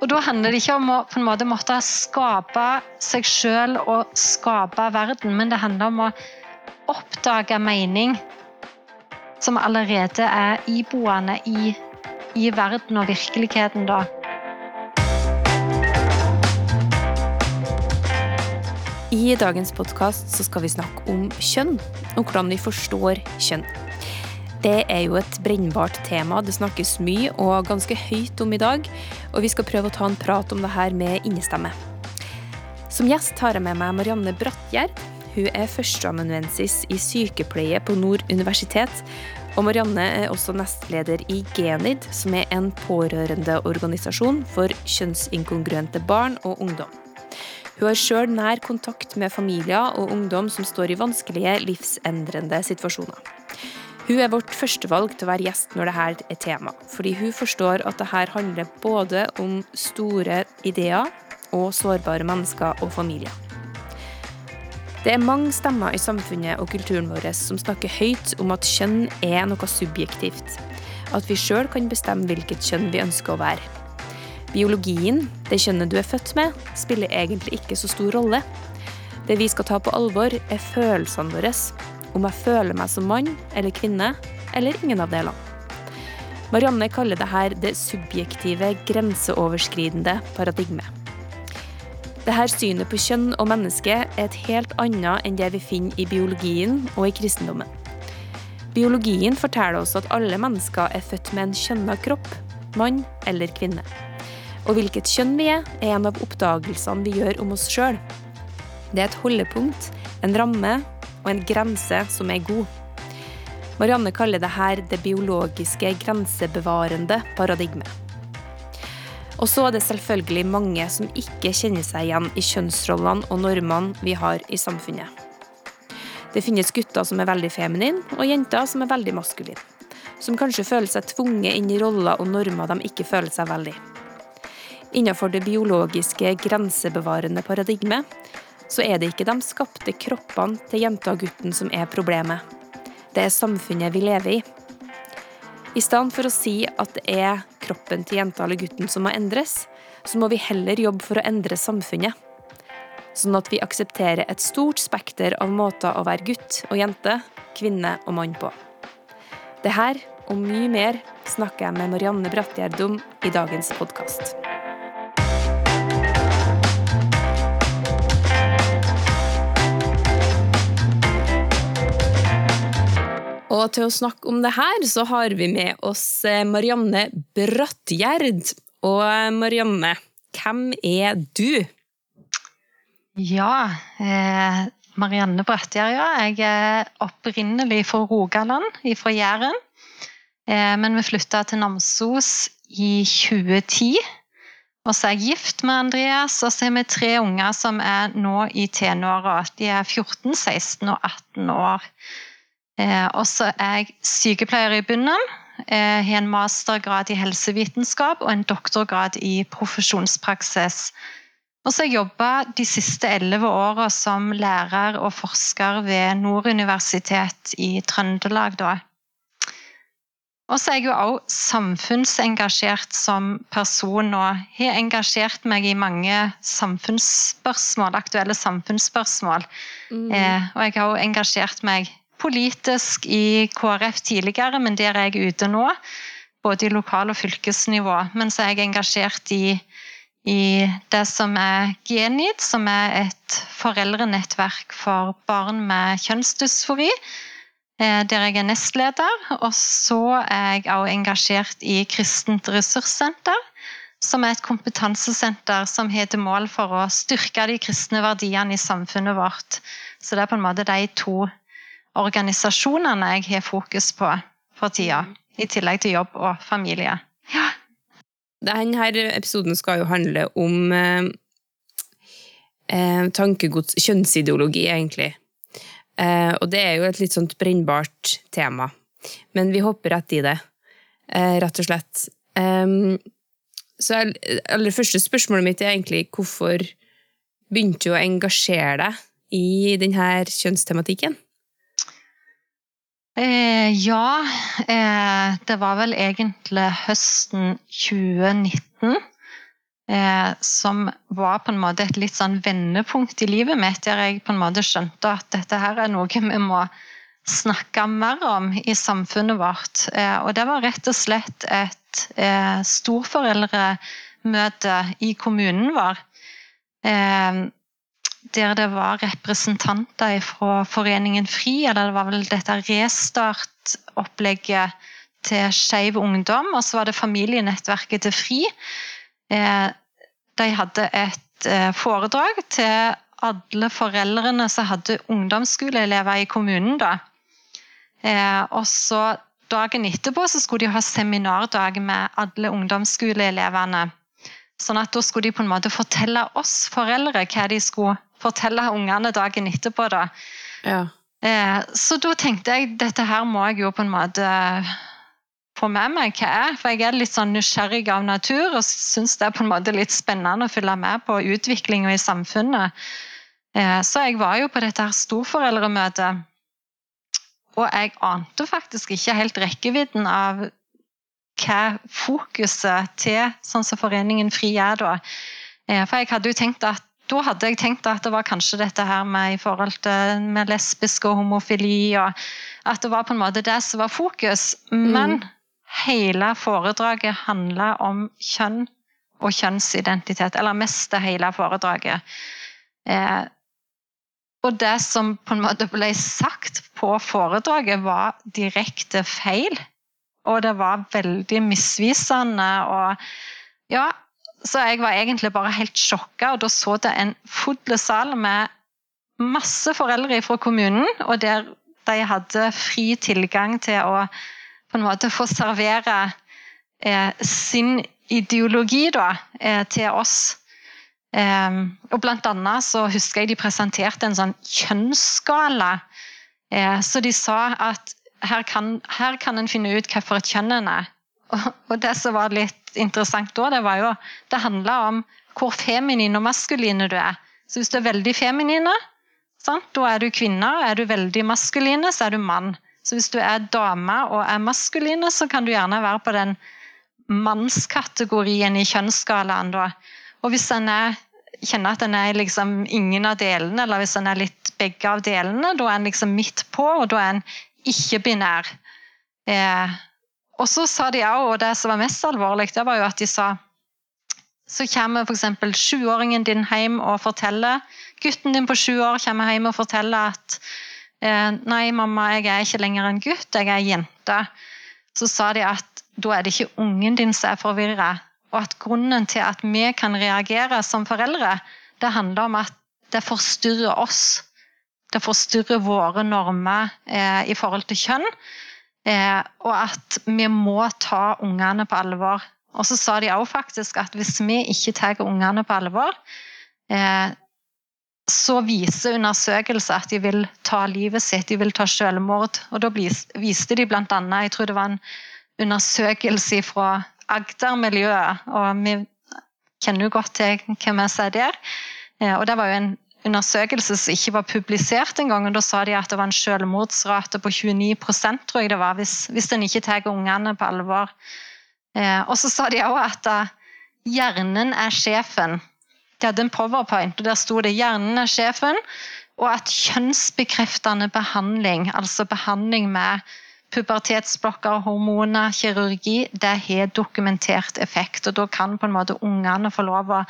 Og da handler det ikke om å på en måte måtte skape seg sjøl og skape verden, men det handler om å oppdage mening som allerede er iboende i, i verden og virkeligheten, da. I dagens podkast skal vi snakke om kjønn, og hvordan vi forstår kjønn. Det er jo et brennbart tema. Det snakkes mye og ganske høyt om i dag, og vi skal prøve å ta en prat om det her med innestemme. Som gjest har jeg med meg Marianne Brattgjerd. Hun er førsteamanuensis i sykepleie på Nord universitet. Og Marianne er også nestleder i Genid, som er en pårørendeorganisasjon for kjønnsinkongruente barn og ungdom. Hun har sjøl nær kontakt med familier og ungdom som står i vanskelige, livsendrende situasjoner. Hun er vårt førstevalg til å være gjest når dette er tema, fordi hun forstår at dette handler både om store ideer og sårbare mennesker og familier. Det er mange stemmer i samfunnet og kulturen vår som snakker høyt om at kjønn er noe subjektivt. At vi sjøl kan bestemme hvilket kjønn vi ønsker å være. Biologien, det kjønnet du er født med, spiller egentlig ikke så stor rolle. Det vi skal ta på alvor, er følelsene våre om jeg føler meg som mann eller kvinne, eller ingen av delene. Marianne kaller dette det subjektive, grenseoverskridende paradigmet. Dette synet på kjønn og menneske er et helt annet enn det vi finner i biologien og i kristendommen. Biologien forteller oss at alle mennesker er født med en kjønna kropp, mann eller kvinne. Og hvilket kjønn vi er, er en av oppdagelsene vi gjør om oss sjøl. Det er et holdepunkt, en ramme og en grense som er god. Marianne kaller dette det biologiske grensebevarende paradigmet. Og så er det selvfølgelig mange som ikke kjenner seg igjen i kjønnsrollene og normene vi har i samfunnet. Det finnes gutter som er veldig feminine, og jenter som er veldig maskuline. Som kanskje føler seg tvunget inn i roller og normer de ikke føler seg veldig. Innenfor det biologiske grensebevarende paradigmet så er det ikke de skapte kroppene til jenta og gutten som er problemet. Det er samfunnet vi lever i. I stedet for å si at det er kroppen til jenta eller gutten som må endres, så må vi heller jobbe for å endre samfunnet. Sånn at vi aksepterer et stort spekter av måter å være gutt og jente, kvinne og mann på. Det her og mye mer snakker jeg med Marianne Brattgjerd om i dagens podkast. Og til å snakke om det her, så har vi med oss eh, Marianne Brattgjerd. Og eh, Marianne, hvem er du? Ja, eh, Marianne Brattgjerd, ja. Jeg er opprinnelig fra Rogaland, fra Jæren. Eh, men vi flytta til Namsos i 2010. Og så er jeg gift med Andreas, og så har vi tre unger som er nå i tenåra. De er 14, 16 og 18 år. Eh, og så er jeg sykepleier i bunnen. Jeg har en mastergrad i helsevitenskap og en doktorgrad i profesjonspraksis. Og så har jeg jobba de siste elleve åra som lærer og forsker ved Nord universitet i Trøndelag. Da. Og så er jeg jo òg samfunnsengasjert som person og har engasjert meg i mange samfunnsspørsmål, aktuelle samfunnsspørsmål. Mm. Eh, og jeg har òg engasjert meg politisk i KrF tidligere, men der er jeg ute nå. Både i lokal- og fylkesnivå. Men så er jeg engasjert i, i det som er Genid, som er et foreldrenettverk for barn med kjønnsdysfori. Eh, der jeg er nestleder. Og så er jeg også engasjert i Kristent ressurssenter som er et kompetansesenter som har til mål for å styrke de kristne verdiene i samfunnet vårt. Så det er på en måte de to organisasjonene jeg har fokus på for tida. I tillegg til jobb og familie. Ja. Denne episoden skal jo handle om eh, eh, tankegods, kjønnsideologi, egentlig. Eh, og det er jo et litt sånt brennbart tema. Men vi hopper rett i det, eh, rett og slett. Så aller første spørsmålet mitt er egentlig hvorfor begynte du å engasjere deg i denne kjønnstematikken? Eh, ja, eh, det var vel egentlig høsten 2019. eh, som var på en måte et litt sånn vendepunkt i livet mitt, der jeg på en måte skjønte at dette her er noe vi må snakke mer om i samfunnet vårt. Eh, og det var rett og slett et eh, storforeldremøte i kommunen vår. Eh, der det var representanter fra Foreningen FRI, eller det var vel dette restartopplegget til Skeiv Ungdom, og så var det familienettverket til FRI. De hadde et foredrag til alle foreldrene som hadde ungdomsskoleelever i kommunen. da. Eh, og så Dagen etterpå så skulle de ha seminardag med alle ungdomsskoleelevene. Sånn at Da skulle de på en måte fortelle oss foreldre hva de skulle fortelle ungene dagen etterpå. da. Ja. Eh, så da tenkte jeg dette her må jeg jo på en måte få med meg hva er. For jeg er litt sånn nysgjerrig av natur og syns det er på en måte litt spennende å følge med på utviklinga i samfunnet. Eh, så jeg var jo på dette her storforeldremøtet. Og jeg ante faktisk ikke helt rekkevidden av hva fokuset til sånn som Foreningen FRI er da. Eh, for jeg hadde jo tenkt at da hadde jeg tenkt at det var kanskje dette her med i forhold til med lesbisk og homofili, og at det var på en måte det som var fokus. Men mm. hele foredraget handla om kjønn og kjønnsidentitet. Eller mest det hele foredraget. Eh, og det som på en måte ble sagt på foredraget, var direkte feil. Og det var veldig misvisende. og ja, Så jeg var egentlig bare helt sjokka, og da så det en full med masse foreldre fra kommunen, og der de hadde fri tilgang til å på en måte få servere eh, sin ideologi da, eh, til oss Um, og blant annet så husker jeg de presenterte en sånn kjønnsskala. Uh, så de sa at her kan, her kan en finne ut hvilket kjønn en er. Og, det som var litt interessant da, det var jo det handla om hvor feminin og maskuline du er. Så hvis du er veldig feminine, sant, da er du kvinne. Er du veldig maskuline, så er du mann. Så hvis du er dame og er maskuline, så kan du gjerne være på den mannskategorien i kjønnsskalaen. da. Og hvis en er, kjenner at en er liksom ingen av delene, eller hvis en er litt begge av delene, da er en liksom midt på, og da er en ikke-binær. Eh, og så sa de òg, og det som var mest alvorlig, det var jo at de sa så kommer f.eks. sjuåringen din hjem og forteller Gutten din på sju år kommer hjem og forteller at eh, Nei, mamma, jeg er ikke lenger en gutt, jeg er jente. Så sa de at da er det ikke ungen din som er forvirra, og at grunnen til at vi kan reagere som foreldre, det handler om at det forstyrrer oss. Det forstyrrer våre normer eh, i forhold til kjønn. Eh, og at vi må ta ungene på alvor. Og så sa de òg faktisk at hvis vi ikke tar ungene på alvor, eh, så viser undersøkelser at de vil ta livet sitt, de vil ta selvmord. Og da viste de bl.a. Jeg tror det var en undersøkelse fra Agder-miljøet, og vi kjenner jo godt til hvem jeg sier der. Eh, og det var jo en undersøkelse som ikke var publisert engang. og Da sa de at det var en selvmordsrate på 29 tror jeg det var, hvis, hvis en ikke tar ungene på alvor. Eh, og så sa de òg at eh, hjernen er sjefen. De hadde en powerpoint, og der sto det 'hjernen er sjefen', og at kjønnsbekreftende behandling, altså behandling med pubertetsblokker, hormoner, kirurgi, det har dokumentert effekt. og Da kan på en måte ungene få lov å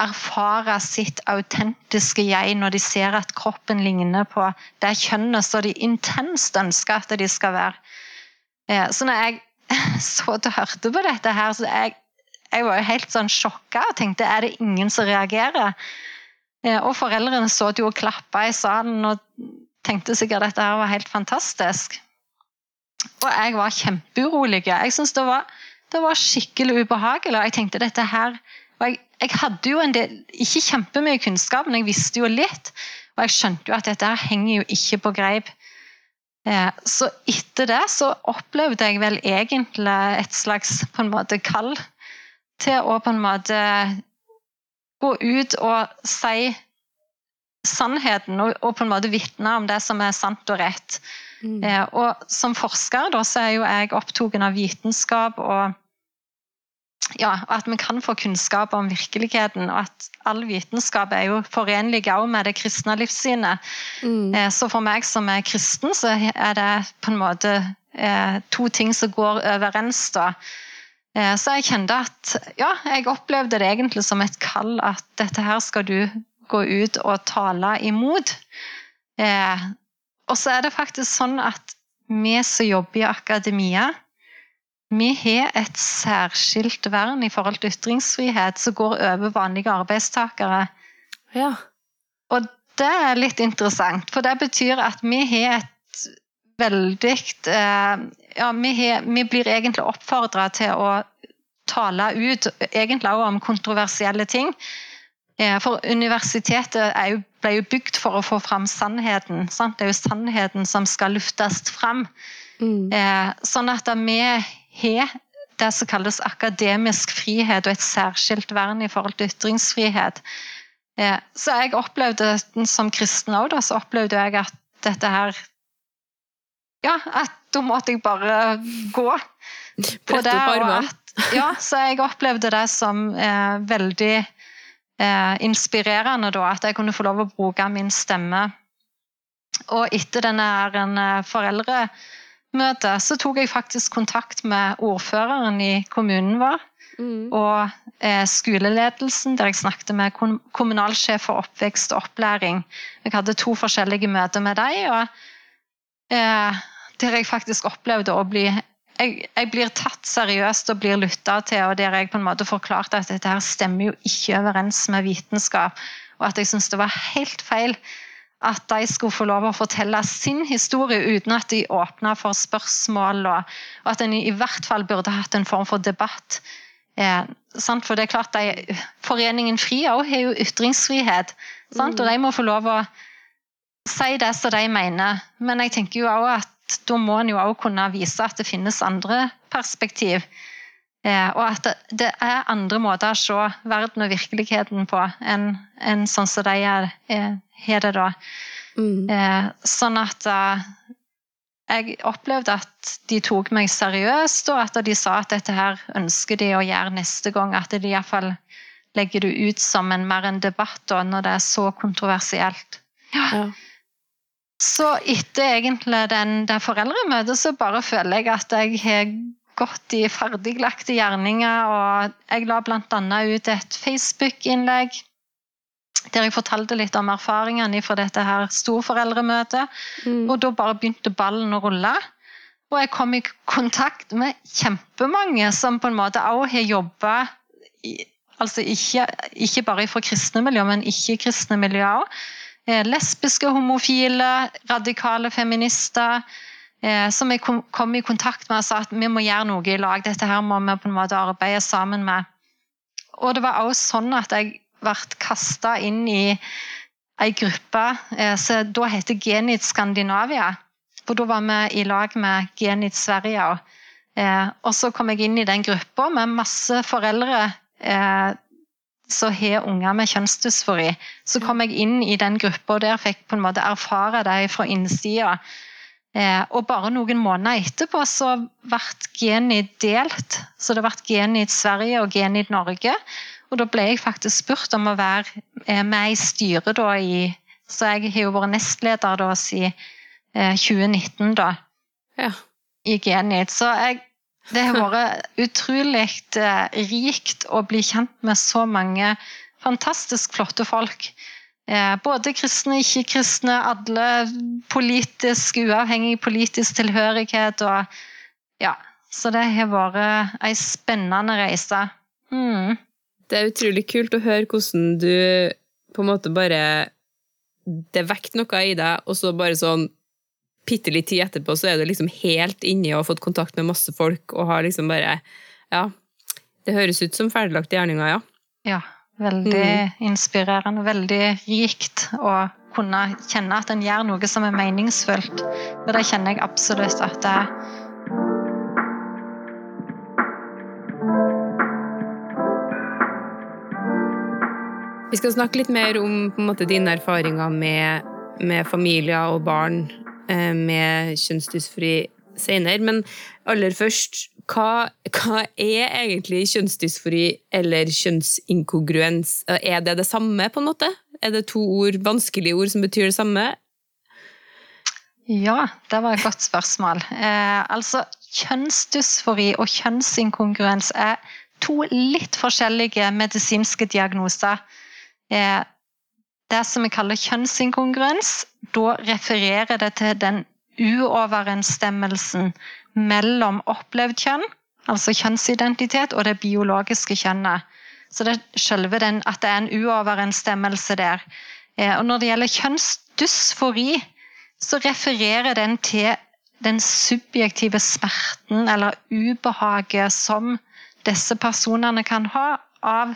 erfare sitt autentiske jeg når de ser at kroppen ligner på det kjønnet som de intenst ønsker at de skal være. Så når jeg så og hørte på dette her, så jeg, jeg var jo helt sånn sjokka og tenkte er det ingen som reagerer? Og foreldrene så jo og klappa i salen og tenkte sikkert at dette her var helt fantastisk. Og jeg var kjempeurolig. Jeg syntes det, det, var skikkelig ubehagelig. og Jeg tenkte dette her og jeg, jeg hadde jo en del, ikke kjempemye kunnskap, men jeg visste jo litt. Og jeg skjønte jo at dette her henger jo ikke på greip. Eh, så etter det så opplevde jeg vel egentlig et slags på en måte kall til å på en måte gå ut og si sannheten og, og på en måte vitne om det som er sant og rett. Mm. Eh, og som forsker da, så er jo jeg opptatt av vitenskap og ja, at vi kan få kunnskap om virkeligheten, og at all vitenskap er jo forenlig også med det kristne livssynet. Mm. Eh, Så for meg som er kristen, så er det på en måte eh, to ting som går overens. da. Eh, Så jeg kjente at ja, jeg opplevde det egentlig som et kall at dette her skal du gå ut og tale imot. Eh, Og så er det faktisk sånn at vi som jobber i akademia, vi har et særskilt vern i forhold til ytringsfrihet som går over vanlige arbeidstakere. Ja. Og det er litt interessant, for det betyr at vi har et veldig eh, Ja, vi, har, vi blir egentlig oppfordra til å tale ut, egentlig også om kontroversielle ting. Eh, For universitetet er jo, ble jo bygd for å få fram sannheten. Sant? Det er jo sannheten som skal luftes fram. Mm. Eh, sånn at vi har det som kalles akademisk frihet og et særskilt vern i forhold til ytringsfrihet. Eh, så jeg opplevde som kristen òg, så opplevde jeg at dette her Ja, at da måtte jeg bare gå på det. Og at, ja, så jeg opplevde det som eh, veldig eh, inspirerende, da, at jeg kunne få lov å bruke min stemme. Og etter denne her en, eh, foreldremøte, så tok jeg faktisk kontakt med ordføreren i kommunen vår Mm. og eh, skoleledelsen, der jeg snakket med kom kommunalsjef for oppvekst og opplæring. Jeg hadde to forskjellige møter med dem, og eh, der jeg faktisk opplevde å bli jeg, jeg blir tatt seriøst og blir lytta til, og der jeg på en måte forklarte at dette her stemmer jo ikke overens med vitenskap, og at jeg syntes det var helt feil at de skulle få lov å fortelle sin historie uten at de åpna for spørsmål, og, at en i hvert fall burde hatt en form for debatt. Eh. For det er klart de, Foreningen FRI òg har jo ytringsfrihet. Mm. og de må få lov å si det som de mener. Men jeg tenker jo også at da må en jo òg kunne vise at det finnes andre perspektiv. Eh, og at det, det er andre måter å se verden og virkeligheten på enn en sånn som de er, eh, har det da. Mm. Eh, sånn at eh, jeg opplevde at de tok meg seriøst, og at de sa at dette her ønsker de å gjøre neste gang. At de iallfall legger det ut som en, mer en debatt da, når det er så kontroversielt. Ja. Så etter egentlig den, det foreldremøtet, så bare føler jeg at jeg har gått i ferdiglagte gjerninger. Og jeg la bl.a. ut et Facebook-innlegg der jeg fortalte litt om erfaringene fra dette her storforeldremøtet. Mm. Og da bare begynte ballen å rulle. Og jeg kom i kontakt med kjempemange som på en måte også har jobba Altså ikke, ikke bare fra kristne miljø, men ikke-kristne miljøer òg. Eh, lesbiske, homofile, radikale feminister. Eh, som jeg kom, kom i kontakt med og sa at vi må gjøre noe i lag. Dette her må vi på en måte arbeide sammen med. Og det var også sånn at jeg ble kasta inn i ei gruppe eh, som da heter Genit Skandinavia. For da var vi i lag med Genit Sverige. Eh, og så kom jeg inn i den gruppa med masse foreldre eh, som har unger med kjønnsdysfori. Så kom jeg inn i den gruppa der fikk på en måte erfare dem fra innsida. Eh, og bare noen måneder etterpå så ble Genit delt. Så det ble Genit Sverige og Genit Norge. Og da ble jeg faktisk spurt om å være eh, med i styret da i Så jeg har jo vært nestleder da siden eh, 2019, da Ja. i Genit. Så jeg, det har vært utrolig eh, rikt å bli kjent med så mange fantastisk flotte folk. Eh, både kristne, ikke-kristne, alle politisk, uavhengig politisk tilhørighet. Og, ja, så det har vært ei spennende reise. Mm. Det er utrolig kult å høre hvordan du på en måte bare Det vekket noe i deg, og så bare sånn bitte litt tid etterpå så er du liksom helt inni og har fått kontakt med masse folk og har liksom bare Ja. Det høres ut som ferdiglagte gjerninger, ja. Ja, veldig inspirerende. Veldig rikt å kunne kjenne at en gjør noe som er meningsfullt. Og det kjenner jeg absolutt at det er. Vi skal snakke litt mer om måte, dine erfaringer med, med familier og barn eh, med kjønnsdysfori senere. Men aller først, hva, hva, er egentlig kjønnsdysfori eller kjønnsinkongruens? Er det det samme, på en måte? Er det to ord, vanskelige ord som betyr det samme? Ja, det var et godt spørsmål. Eh, altså, kjønnsdysfori og kjønnsinkongruens er to litt forskjellige medisinske diagnoser. Eh, det som vi kaller kjønnsinkongruens, da refererer det til den uoverensstemmelsen mellom opplevd kjønn, altså kjønnsidentitet, og det biologiske kjønnet. Så det er selve den, at det er en uoverensstemmelse der. Eh, og når det gjelder kjønnsdysfori, så refererer den til den subjektive smerten eller ubehaget som disse personene kan ha av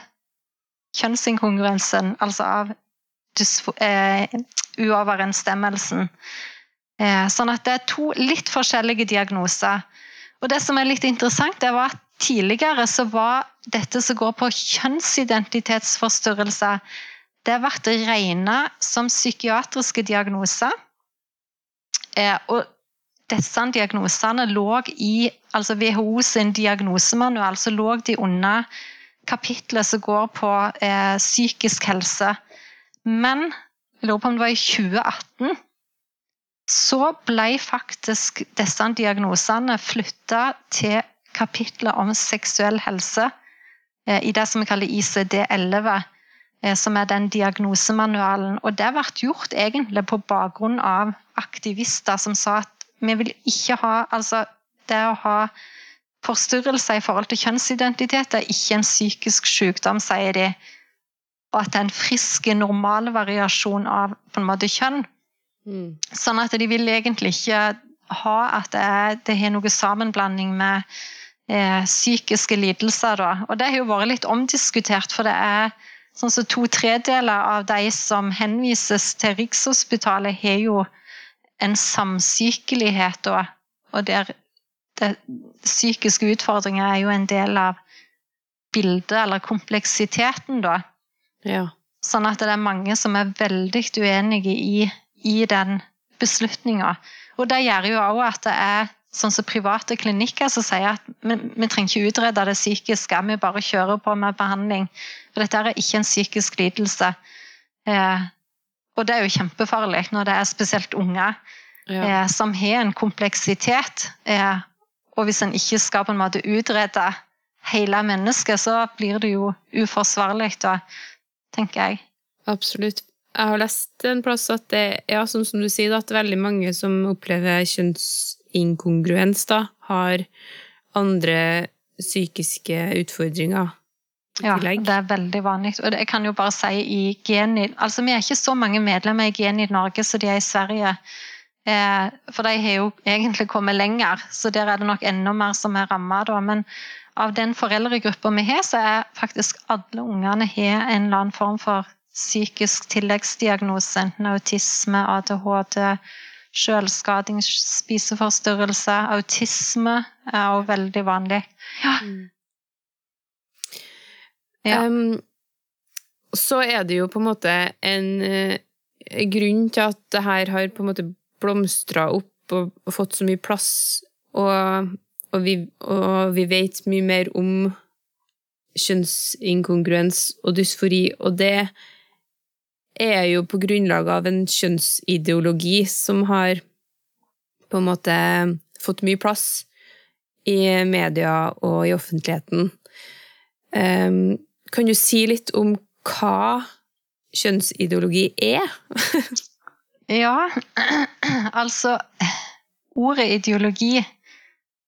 kjønnsinkongruensen, altså av eh, uoverensstemmelsen. Eh, sånn at det er to litt forskjellige diagnoser. Og det som er litt interessant, det var at tidligere så var dette som går på kjønnsidentitetsforstyrrelser, det ble regna som psykiatriske diagnoser. Eh, og disse diagnosene lå i altså WHO sin diagnosemanual så lå de under kapitlet som går på eh, psykisk helse. Men jeg lurer på om det var i 2018 så ble faktisk disse diagnosene flytta til kapitlet om seksuell helse eh, i det som vi kaller ICD-11, eh, som er den diagnosemanualen. Og det ble gjort egentlig på bakgrunn av aktivister som sa at vi vil ikke ha altså det å ha forstyrrelser i forhold til kjønnsidentitet er ikke en psykisk sykdom, sier de. Og at det er en frisk, normal variasjon av på en måte kjønn. Mm. Sånn at de vil egentlig ikke ha at det, er, det har noe sammenblanding med eh, psykiske lidelser. Da. Og det har jo vært litt omdiskutert, for det er sånn som to tredeler av de som henvises til Rikshospitalet, har jo en samsykelighet. Da. Og der det, psykiske utfordringer er jo en del av bildet, eller kompleksiteten, da. Ja. Sånn at det er mange som er veldig uenige i i den beslutninga. Og det gjør jo òg at det er sånn som private klinikker som sier at vi, vi trenger ikke utrede det psykiske, vi bare kjører på med behandling. For dette er ikke en psykisk lidelse. Eh, og det er jo kjempefarlig når det er spesielt unge ja. eh, som har en kompleksitet. Eh, og hvis en ikke skal på en måte utrede hele mennesket, så blir det jo uforsvarlig, da, tenker jeg. Absolutt jeg har lest en plass at det ja, sånn som du sier, at veldig mange som opplever kjønnsinkongruens, da, har andre psykiske utfordringer. Ja, det er veldig vanlig. Og jeg kan jo bare si i Genid Altså, vi er ikke så mange medlemmer i Genid Norge som de er i Sverige. Eh, for de har jo egentlig kommet lenger, så der er det nok enda mer som er ramma. Men av den foreldregruppa vi har, så er faktisk alle ungene har en eller annen form for psykisk tilleggsdiagnose, enten autisme, ADHD, selvskading, spiseforstyrrelse. Autisme er også veldig vanlig. Ja. Ja. Um, så er det jo på en måte en uh, grunn til at det her har på en måte blomstra opp og, fått så mye plass, og, og, vi, og vi vet mye mer om kjønnsinkongruens og dysfori, og det er jo på grunnlag av en kjønnsideologi som har på en måte fått mye plass i media og i offentligheten. Um, kan du si litt om hva kjønnsideologi er? ja, altså Ordet ideologi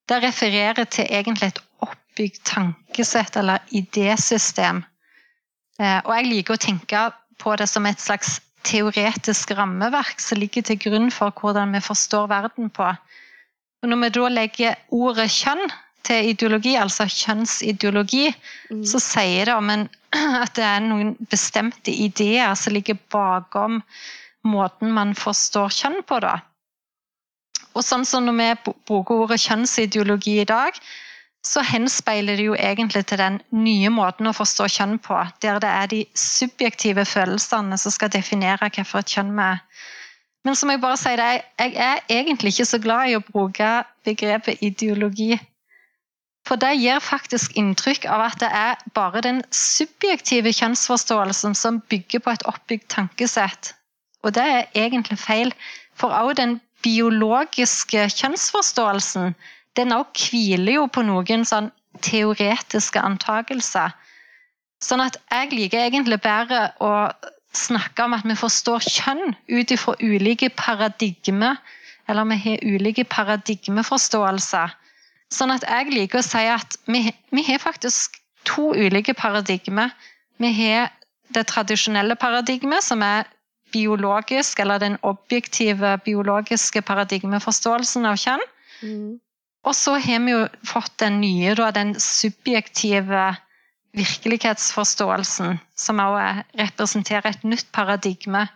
det refererer til egentlig et oppbygd tankesett eller idésystem. Eh, og jeg liker å tenke på det som et slags teoretisk rammeverk som ligger til grunn for hvordan vi forstår verden på. Og når vi da legger ordet kjønn til ideologi, altså kjønnsideologi, mm. så sier det om en, at det er noen bestemte ideer som ligger bakom måten man forstår kjønn på. da. Og sånn som Når vi bruker ordet kjønnsideologi i dag, så henspeiler det jo egentlig til den nye måten å forstå kjønn på, der det er de subjektive følelsene som skal definere hvilket kjønn vi er. Men som jeg bare sier det, jeg er egentlig ikke så glad i å bruke begrepet ideologi. For det gir faktisk inntrykk av at det er bare den subjektive kjønnsforståelsen som bygger på et oppbygd tankesett. Og det er egentlig feil, for også den biologiske kjønnsforståelsen den også hviler jo på noen sånn teoretiske antakelser. Sånn at jeg liker egentlig bedre å snakke om at vi forstår kjønn ut ifra ulike paradigmer, eller vi har ulike paradigmeforståelser Sånn at jeg liker å si at vi, vi har faktisk to ulike paradigmer. Vi har det tradisjonelle paradigmet, som er biologisk, eller den objektive biologiske paradigmeforståelsen av kjønn. Mm. Og så har vi jo fått den nye, da, den subjektive virkelighetsforståelsen, som også representerer et nytt paradigme.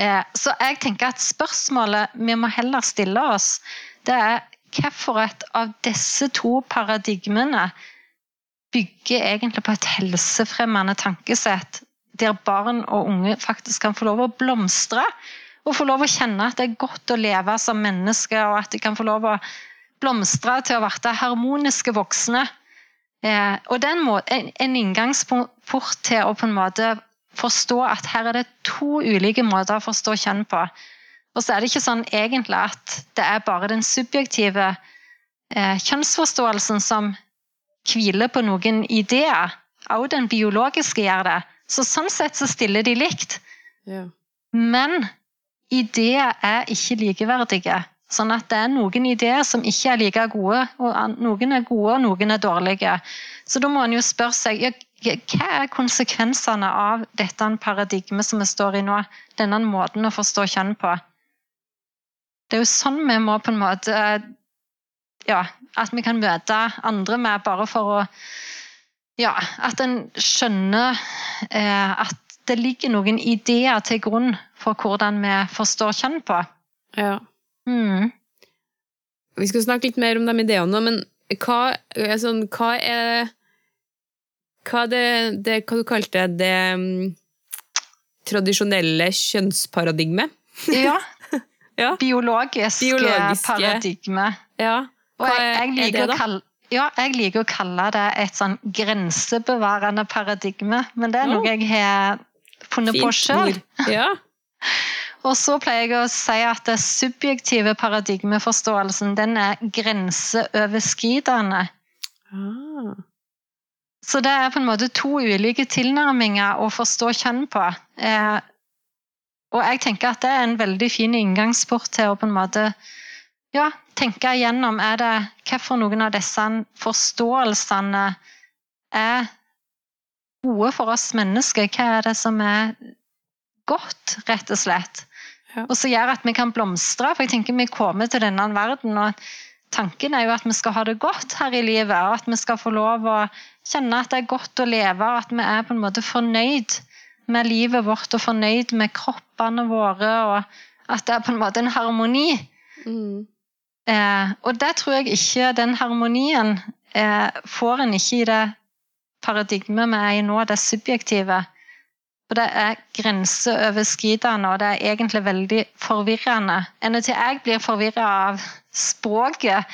Eh, så jeg tenker at spørsmålet vi må heller stille oss, det er hvilket av disse to paradigmene bygger egentlig på et helsefremmende tankesett, der barn og unge faktisk kan få lov å blomstre og få lov å kjenne at det er godt å leve som menneske, og at de kan få lov å blomstre til å bli harmoniske voksne. Eh, og det er en, en inngangsport til å på en måte forstå at her er det to ulike måter å forstå kjønn på. Og så er det ikke sånn egentlig at det er bare den subjektive eh, kjønnsforståelsen som hviler på noen ideer. Også den biologiske gjør det. Så sånn sett så stiller de likt. Ja. Men ideer er ikke likeverdige. Sånn at det er noen ideer som ikke er like gode, og noen er gode og noen er dårlige. Så da må en jo spørre seg ja, hva er konsekvensene av dette paradigmet som vi står i nå? Denne måten å forstå kjønn på. Det er jo sånn vi må på en måte Ja, at vi kan møte andre med bare for å Ja, at en skjønner eh, at det ligger noen ideer til grunn for hvordan vi forstår kjønn på. Ja. Mm. Vi skal snakke litt mer om de ideene men hva, sånn, hva er Hva er det, det hva du kalte det, det um, tradisjonelle kjønnsparadigmet? Ja, ja. biologisk Biologiske. paradigme. Ja. Er, jeg, jeg er det, da? Kalle, ja, jeg liker å kalle det et sånn grensebevarende paradigme, men det er noe jeg har funnet Fint på sjøl. Ja. Og så pleier jeg å si at det subjektive paradigmeforståelsen den er grenseoverskridende. Ah. Så det er på en måte to ulike tilnærminger å forstå kjønn på. Eh, og jeg tenker at det er en veldig fin inngangsport til å på en måte ja, tenke igjennom er det hvorfor noen av disse forståelsene er gode for oss mennesker. Hva er det som er godt, rett og slett? Ja. Og som gjør at vi kan blomstre. For jeg tenker vi kommer til denne verden, og tanken er jo at vi skal ha det godt her i livet. Og at vi skal få lov å kjenne at det er godt å leve, og at vi er på en måte fornøyd med livet vårt og fornøyd med kroppene våre, og at det er på en måte en harmoni. Mm. Eh, og det tror jeg ikke Den harmonien eh, får en ikke i det paradigmet vi er i nå, det subjektive. Og det er grenseoverskridende, og det er egentlig veldig forvirrende. Enn til jeg blir forvirra av språket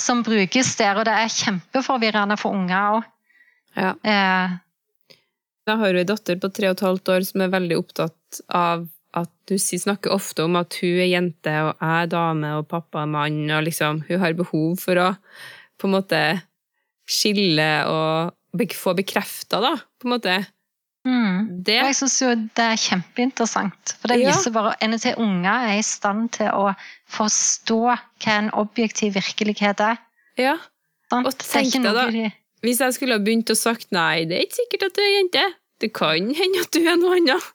som brukes der, og det er kjempeforvirrende for unger òg. Ja. Eh, jeg har jo en datter på tre og et halvt år som er veldig opptatt av at du snakker ofte om at hun er jente og jeg er dame og pappa er mann, og liksom hun har behov for å på en måte skille og få bekrefta, da, på en måte. Mm. Det. Jeg syns jo det er kjempeinteressant, for det ja. viser bare at NET unger er i stand til å forstå hva en objektiv virkelighet er. Ja, og tenk deg da, hvis jeg skulle ha begynt å sagt nei, det er ikke sikkert at du er jente, det kan hende at du er noe annet.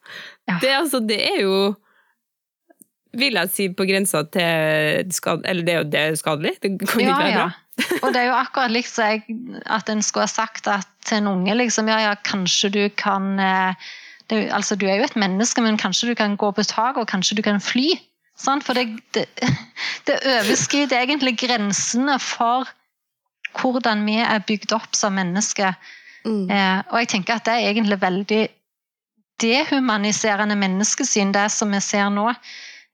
Ja. Det, altså, det er jo vil jeg si på grensa til skad... Eller det er jo det er skadelig. Det kan ja, ikke være bra. Ja. Og det er jo akkurat liksom at en skulle ha sagt til en unge liksom, ja, ja, kanskje du kan eh, det, altså, Du er jo et menneske, men kanskje du kan gå på taket, og kanskje du kan fly. Sant? For det, det, det overskrider egentlig grensene for hvordan vi er bygd opp som mennesker. Mm. Eh, og jeg tenker at det er egentlig veldig dehumaniserende menneskesyn, det som vi ser nå.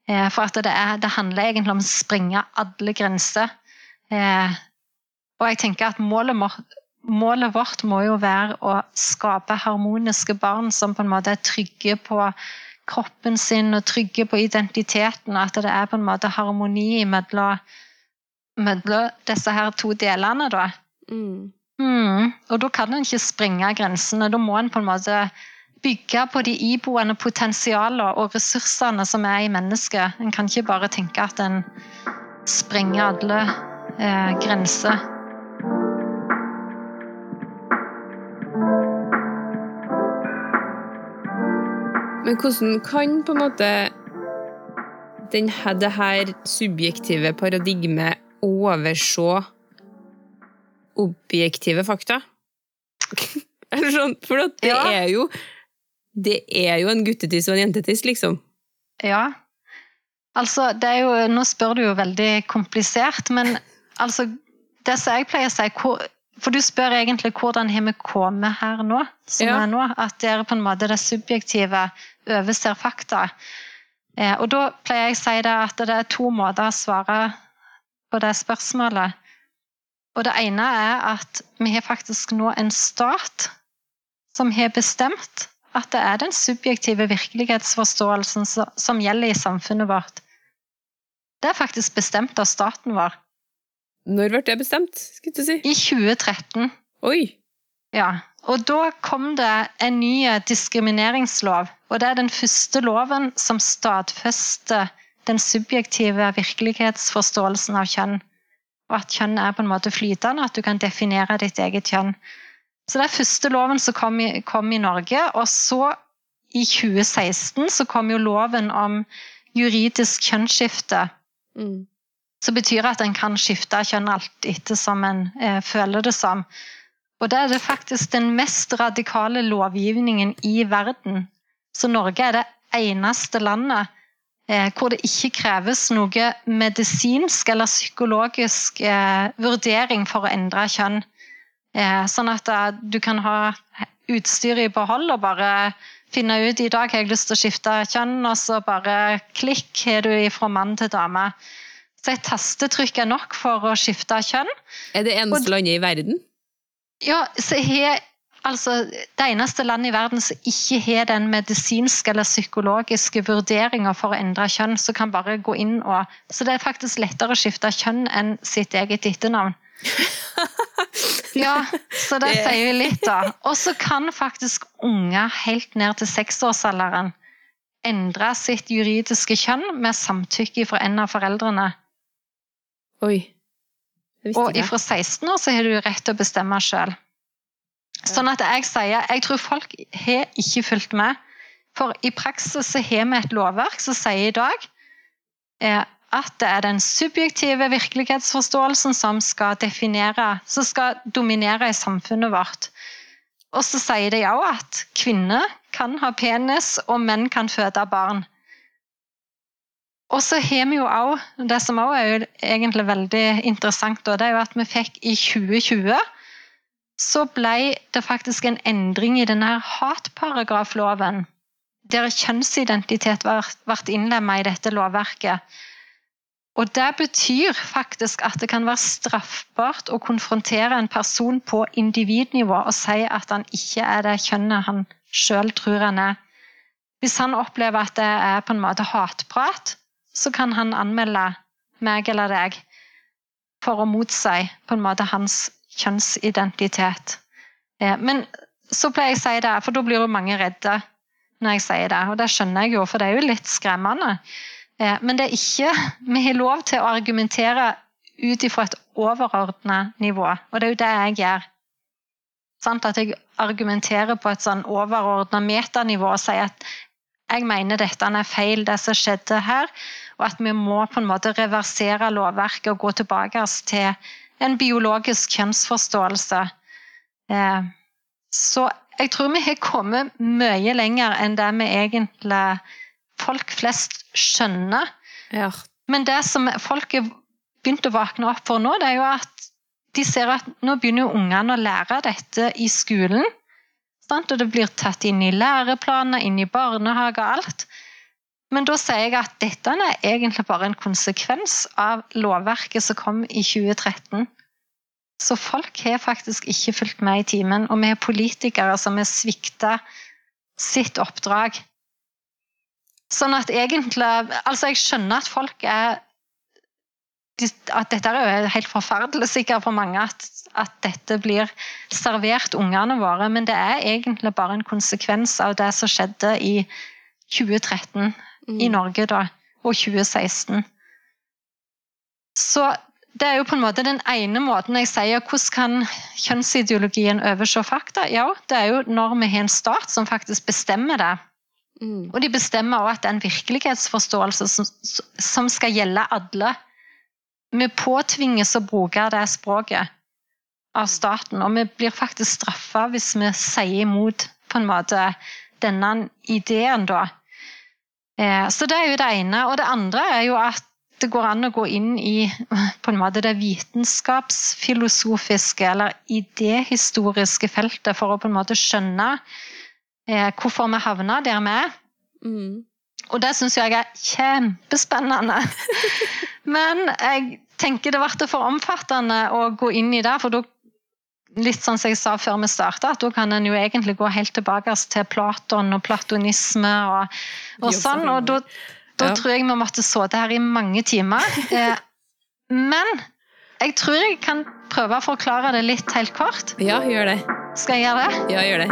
Eh, for at det, er, det, handler egentlig om å springe alle grenser. Eh, Og jeg tenker at målet, målet vårt må jo være å skape harmoniske barn som på en måte er trygge på kroppen sin og trygge på identiteten, og at det er på en måte harmoni mellom, mellom disse her to delene. da. Mm. Mm. Og da kan en ikke sprenge grensene. Da må en på en måte bygge på de iboende potensialene og ressursene som er i mennesket. En kan ikke bare tenke at en sprenger alle eh, grenser. Men hvordan kan på en måte den, det her subjektive paradigmet overse objektive fakta? For det ja. er jo det er jo en guttetiss og en jentetiss, liksom. Ja. Altså, det er jo Nå spør du jo veldig komplisert, men altså Det som jeg pleier å si hvor, For du spør egentlig hvordan har vi kommet her nå, som ja. er nå? At det er på en måte det subjektive overser fakta. Eh, og da pleier jeg å si det at det er to måter å svare på det spørsmålet. Og det ene er at vi har faktisk nå en stat som har bestemt at det er den subjektive virkelighetsforståelsen som gjelder i samfunnet vårt. Det er faktisk bestemt av staten vår. Når ble det bestemt? skulle du si? I 2013. Oi! Ja, og da kom det en ny diskrimineringslov. Og det er den første loven som stadfester den subjektive virkelighetsforståelsen av kjønn. Og at kjønn er på en måte flytende, at du kan definere ditt eget kjønn. Så det er første loven som kom i, kom i Norge. Og så, i 2016, så kom jo loven om juridisk kjønnsskifte. Mm. Som betyr at en kan skifte kjønn alt etter som en eh, føler det som. Og det er det faktisk den mest radikale lovgivningen i verden. Så Norge er det eneste landet hvor det ikke kreves noe medisinsk eller psykologisk eh, vurdering for å endre kjønn. Eh, sånn at eh, du kan ha utstyret i behold og bare finne ut i dag har jeg lyst til å skifte kjønn, og så bare klikk har du fra mann til dame. Så et tastetrykk er nok for å skifte kjønn. Er det eneste og, landet i verden? Ja, så har altså, det eneste landet i verden som ikke har den medisinske eller psykologiske vurderinga for å endre kjønn, så kan bare gå inn og Så det er faktisk lettere å skifte kjønn enn sitt eget etternavn. ja, så det sier jo litt, da. Og så kan faktisk unger helt ned til seksårsalderen endre sitt juridiske kjønn med samtykke fra en av foreldrene. Oi. Og ifra 16 år så har du rett til å bestemme sjøl. Sånn at jeg sier Jeg tror folk har ikke fulgt med. For i praksis så har vi et lovverk som sier i dag eh, at det er den subjektive virkelighetsforståelsen som skal definere, som skal dominere i samfunnet vårt. Og så sier de òg at kvinner kan ha penis, og menn kan føde barn. Og så har vi jo også, Det som òg er jo egentlig veldig interessant, det er jo at vi fikk i 2020 så ble det faktisk en endring i denne hatparagrafloven. Der kjønnsidentitet ble innlemmet i dette lovverket. Og Det betyr faktisk at det kan være straffbart å konfrontere en person på individnivå og si at han ikke er det kjønnet han sjøl tror han er. Hvis han opplever at det er på en måte hatprat, så kan han anmelde meg eller deg for å motsi på en måte hans kjønnsidentitet. Men så pleier jeg å si det, for da blir jo mange redde når jeg sier det. Og det skjønner jeg jo, for det er jo litt skremmende. Men det er ikke Vi har lov til å argumentere ut ifra et overordna nivå, og det er jo det jeg gjør. At jeg argumenterer på et sånn overordna metanivå og sier at jeg mener dette er feil, det som skjedde her, og at vi må på en måte reversere lovverket og gå tilbake til en biologisk kjønnsforståelse. Eh, så jeg tror vi har kommet mye lenger enn det vi egentlig folk flest skjønner. Ja. Men det som folk har begynt å våkne opp for nå, det er jo at de ser at nå begynner ungene å lære dette i skolen. Sant? Og det blir tatt inn i læreplaner, inn i barnehage og alt. Men da sier jeg at dette er egentlig bare en konsekvens av lovverket som kom i 2013. Så folk har faktisk ikke fulgt med i timen, og vi er politikere som har svikta sitt oppdrag. Sånn at egentlig Altså, jeg skjønner at folk er at dette er jo helt forferdelig sikkert for mange at, at, dette blir servert ungene våre, men det er egentlig bare en konsekvens av det som skjedde i 2013 mm. i Norge da, og 2016. Så det er jo på en måte den ene måten jeg sier hvordan kan kjønnsideologien overse fakta? Ja, det er jo når vi har en stat som faktisk bestemmer det. Mm. Og de bestemmer også at det er en virkelighetsforståelse som, som skal gjelde alle. Vi påtvinges å bruke det språket av staten, og vi blir faktisk straffa hvis vi sier imot på en måte denne ideen, da. Eh, så det er jo det ene. Og det andre er jo at det går an å gå inn i på en måte det vitenskapsfilosofiske eller idéhistoriske feltet for å på en måte skjønne eh, hvorfor vi havna der vi er. Mm. Og det syns jeg er kjempespennende. Men jeg tenker det ble for omfattende å gå inn i det, for da litt sånn som jeg sa før vi starta, at da kan en jo egentlig gå helt tilbake til Platon og platonisme og, og sånn. Og da da ja. tror jeg vi måtte sittet her i mange timer. Eh, men jeg tror jeg kan prøve å forklare det litt helt kort. Ja, gjør det. Skal jeg gjøre det? Ja, gjør det.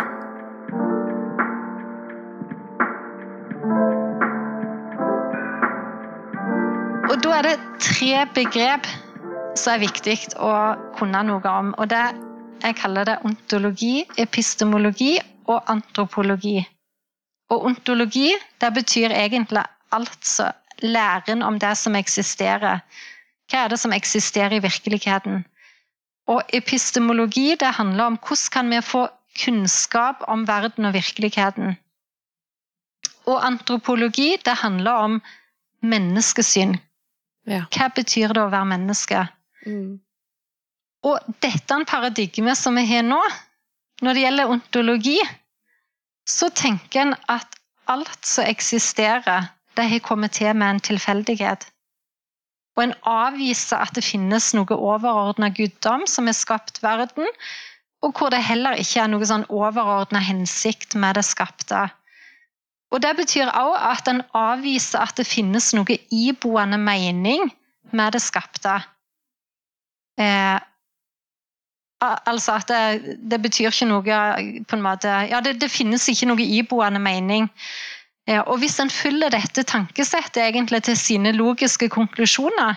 Og da er det tre begrep som er viktig å kunne noe om. Og det jeg kaller det ontologi, epistemologi og antropologi. Og ontologi det betyr egentlig altså læren om det som eksisterer. Hva er det som eksisterer i virkeligheten? Og epistemologi det handler om hvordan kan vi få kunnskap om verden og virkeligheten. Og antropologi det handler om menneskesyn. Ja. Hva betyr det å være menneske? Mm. Og dette er en paradigme som vi har nå, når det gjelder ontologi, så tenker en at alt som eksisterer, det har kommet til med en tilfeldighet. Og en avviser at det finnes noe overordna guddom som har skapt verden, og hvor det heller ikke er noe sånn overordna hensikt med det skapte. Og Det betyr òg at en avviser at det finnes noe iboende mening med det skapte. Eh, altså at det, det, betyr ikke noe på en måte, ja, det, det finnes ikke noe iboende mening. Og hvis en følger dette tankesettet egentlig til sine logiske konklusjoner,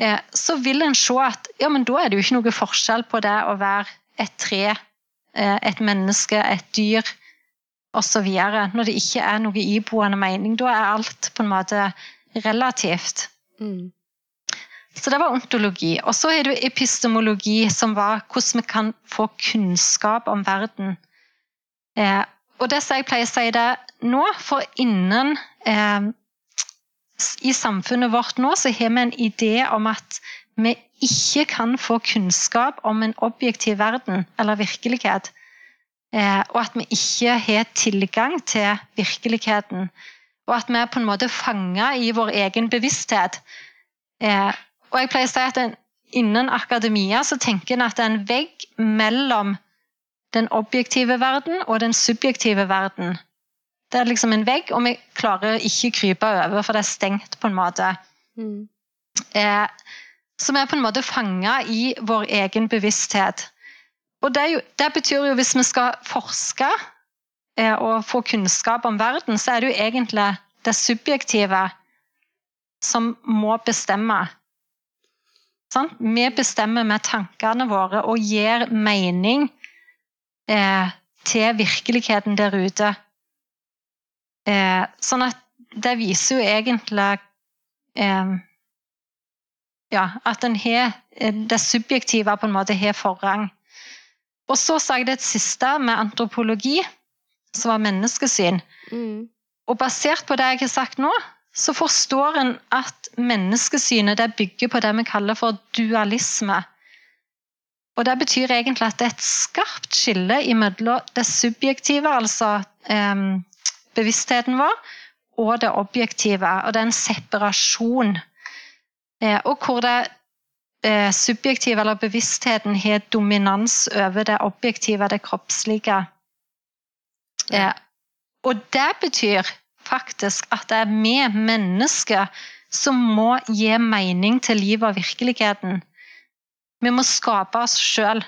eh, så vil en se at ja, men da er det jo ikke noe forskjell på det å være et tre, et menneske, et dyr osv. Når det ikke er noe iboende mening. Da er alt på en måte relativt. Mm. Så det var ontologi. Og så er det epistemologi, som var hvordan vi kan få kunnskap om verden. Eh, og det som jeg pleier å si det nå, for innen eh, I samfunnet vårt nå så har vi en idé om at vi ikke kan få kunnskap om en objektiv verden eller virkelighet. Eh, og at vi ikke har tilgang til virkeligheten. Og at vi er på en måte fanga i vår egen bevissthet. Eh, og jeg pleier å si at en, innen akademia så tenker en at det er en vegg mellom den objektive verden og den subjektive verden. Det er liksom en vegg, og vi klarer ikke å krype over, for det er stengt på en måte. Mm. Eh, så vi er på en måte fanga i vår egen bevissthet. Og det, jo, det, betyr jo hvis vi skal forske eh, og få kunnskap om verden, så er det jo egentlig det subjektive som må bestemme. Sånn? Vi bestemmer med tankene våre og gir mening eh, til virkeligheten der ute. Eh, sånn at det viser jo egentlig eh, ja, at har eh, det subjektive på en måte har forrang. Og så sa jeg det et siste med antropologi, som var menneskesyn. Mm. Og basert på det jeg har sagt nå, så forstår en at menneskesynet det bygger på det vi kaller for dualisme. Og Det betyr egentlig at det er et skarpt skille mellom det subjektive, altså eh, bevisstheten vår, og det objektive. Og det er en separasjon. Eh, og hvor det eh, subjektive eller bevisstheten har dominans over det objektive, det kroppslige. Eh, og det betyr faktisk at det er vi mennesker som må gi mening til livet og virkeligheten. Vi må skape oss sjøl.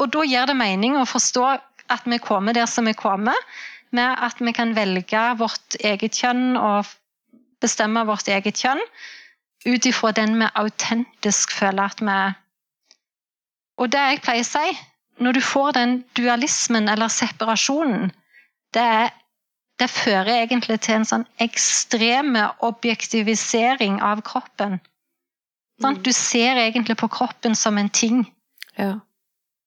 Og da gir det mening å forstå at vi kommer der som vi kommer, med at vi kan velge vårt eget kjønn og bestemme vårt eget kjønn ut ifra den vi autentisk føler at vi er. Og det jeg pleier å si, når du får den dualismen eller separasjonen, det, er, det fører egentlig til en sånn ekstreme objektivisering av kroppen. Mm. Du ser egentlig på kroppen som en ting. Ja.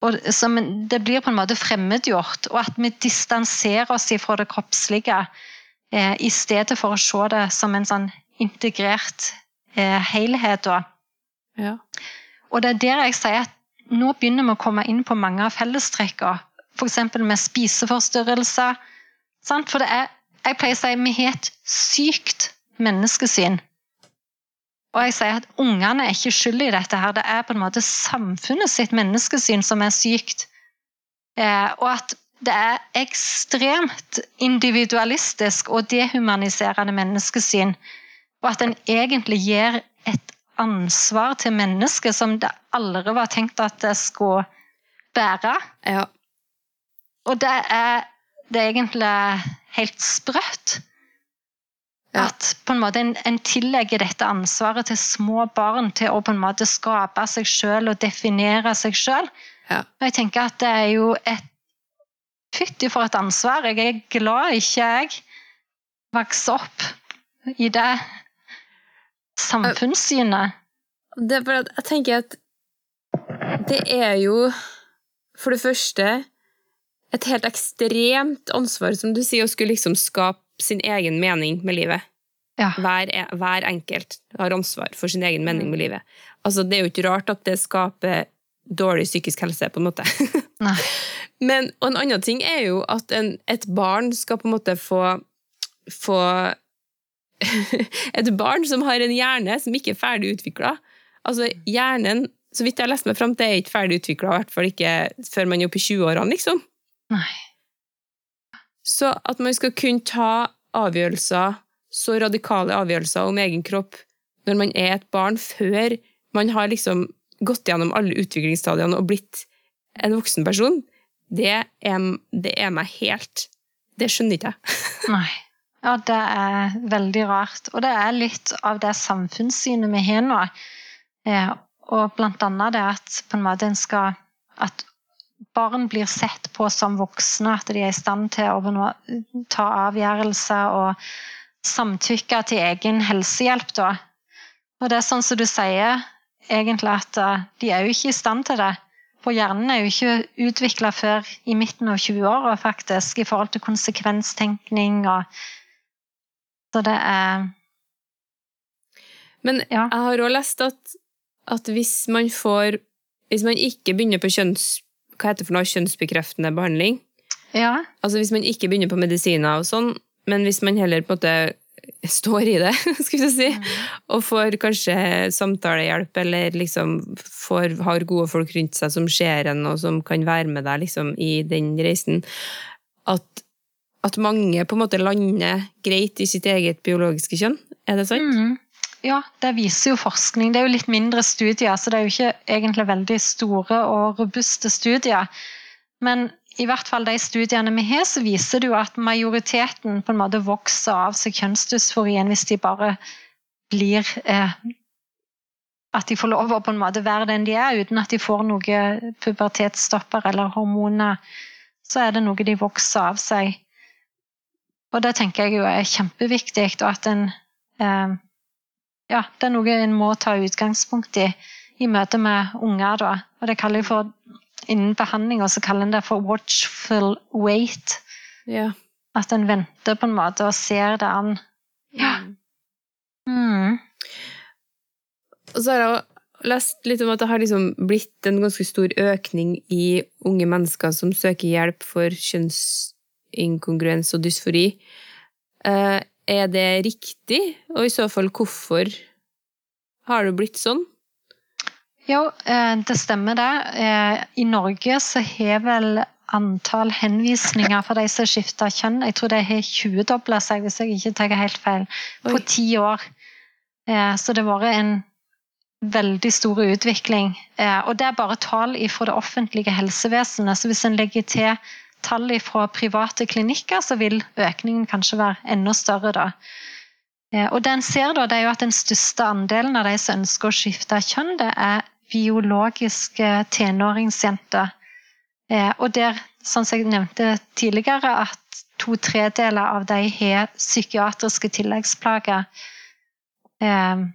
Og som, det blir på en måte fremmedgjort, og at vi distanserer oss fra det kroppslige eh, i stedet for å se det som en sånn integrert eh, helhet. Ja. Og det er der jeg sier at nå begynner vi å komme inn på mange av fellestrekkene. F.eks. med spiseforstyrrelser. Sant? For det er, jeg pleier å si vi har et sykt menneskesyn. Og jeg sier at ungene er ikke skyld i dette. her, Det er på en måte samfunnet sitt menneskesyn som er sykt. Eh, og at det er ekstremt individualistisk og dehumaniserende menneskesyn. Og at en egentlig gir et ansvar til mennesket som det aldri var tenkt at det skulle bære. Ja. Og det er, det er egentlig helt sprøtt. Ja. At på en måte en, en, tillegger dette ansvaret til små barn til å på en måte skape seg sjøl og definere seg sjøl. Ja. Og jeg tenker at det er jo et Fytti for et ansvar. Jeg er glad ikke jeg vokste opp i det samfunnssynet. Det er bare at jeg tenker at det er jo for det første et helt ekstremt ansvar, som du sier, å skulle liksom skape sin egen mening med livet. Ja. Hver, hver, enkelt har ansvar for sin egen mening med livet. Altså, det er jo ikke rart at det skaper dårlig psykisk helse, på en måte. Men, og en annen ting er jo at en, et barn skal på en måte få, få Et barn som har en hjerne som ikke er ferdig utvikla. Altså, hjernen, så vidt jeg har lest meg fram til, er ikke ferdig utvikla, i hvert fall ikke før man er oppe i 20-årene, liksom. Nei. Så at man skal kunne ta avgjørelser, så radikale avgjørelser om egen kropp når man er et barn, før man har liksom gått gjennom alle utviklingsstadiene og blitt en voksen person, det er, det er meg helt Det skjønner ikke jeg. Nei. Ja, det er veldig rart. Og det er litt av det samfunnssynet vi har nå. Eh, og blant annet det at på en måte en skal At barn blir sett på som voksne, at de er i stand til å ta avgjørelser og samtykke til egen helsehjelp. Da. Og det er sånn som du sier, egentlig at eh, de er jo ikke i stand til det. For hjernen er jo ikke utvikla før i midten av 20-åra, faktisk, i forhold til konsekvenstenkning og Så det er Men ja. jeg har òg lest at, at hvis man får Hvis man ikke begynner på kjønns hva heter det for noe, kjønnsbekreftende behandling. Ja. Altså Hvis man ikke begynner på medisiner og sånn, men hvis man heller på en måte står i det, skal vi si, mm. og får kanskje samtalehjelp, eller liksom får, har gode folk rundt seg som ser en, og som kan være med deg liksom, i den reisen, at, at mange på en måte lander greit i sitt eget biologiske kjønn. Er det sant? Mm. Ja, det viser jo forskning. Det er jo litt mindre studier, så det er jo ikke egentlig veldig store og robuste studier. Men i hvert fall de studiene vi har, så viser det jo at majoriteten på en måte vokser av seg kjønnsdysforien hvis de bare blir eh, At de får lov å på en måte være den de er, uten at de får noe pubertetsstopper eller hormoner. Så er det noe de vokser av seg. Og det tenker jeg jo er kjempeviktig, og at en eh, ja, det er noe en må ta utgangspunkt i i møte med unger. Da. Og det kaller jeg for, Innen behandlinga kaller en det for watchful wait. Ja. At en venter på en måte og ser det an. Ja. Mm. Og så har jeg lest litt om at det har liksom blitt en ganske stor økning i unge mennesker som søker hjelp for kjønnsinkongruens og dysfori. Eh, er det riktig, og i så fall hvorfor har det blitt sånn? Jo, eh, det stemmer det. Eh, I Norge så har vel antall henvisninger for de som skifter kjønn Jeg tror det har 20-dobla seg, hvis jeg ikke tar helt feil, på ti år. Eh, Så det har vært en veldig stor utvikling. Og det er bare tall fra det offentlige helsevesenet. Så hvis en legger til tall fra private klinikker, så vil økningen kanskje være enda større da. Eh, Og det en ser da, det er jo at den største andelen av de som ønsker å skifte kjønn, det er biologiske tenåringsjenter. Eh, Og der, som jeg nevnte tidligere, at to tredeler av de har psykiatriske tilleggsplager. Eh,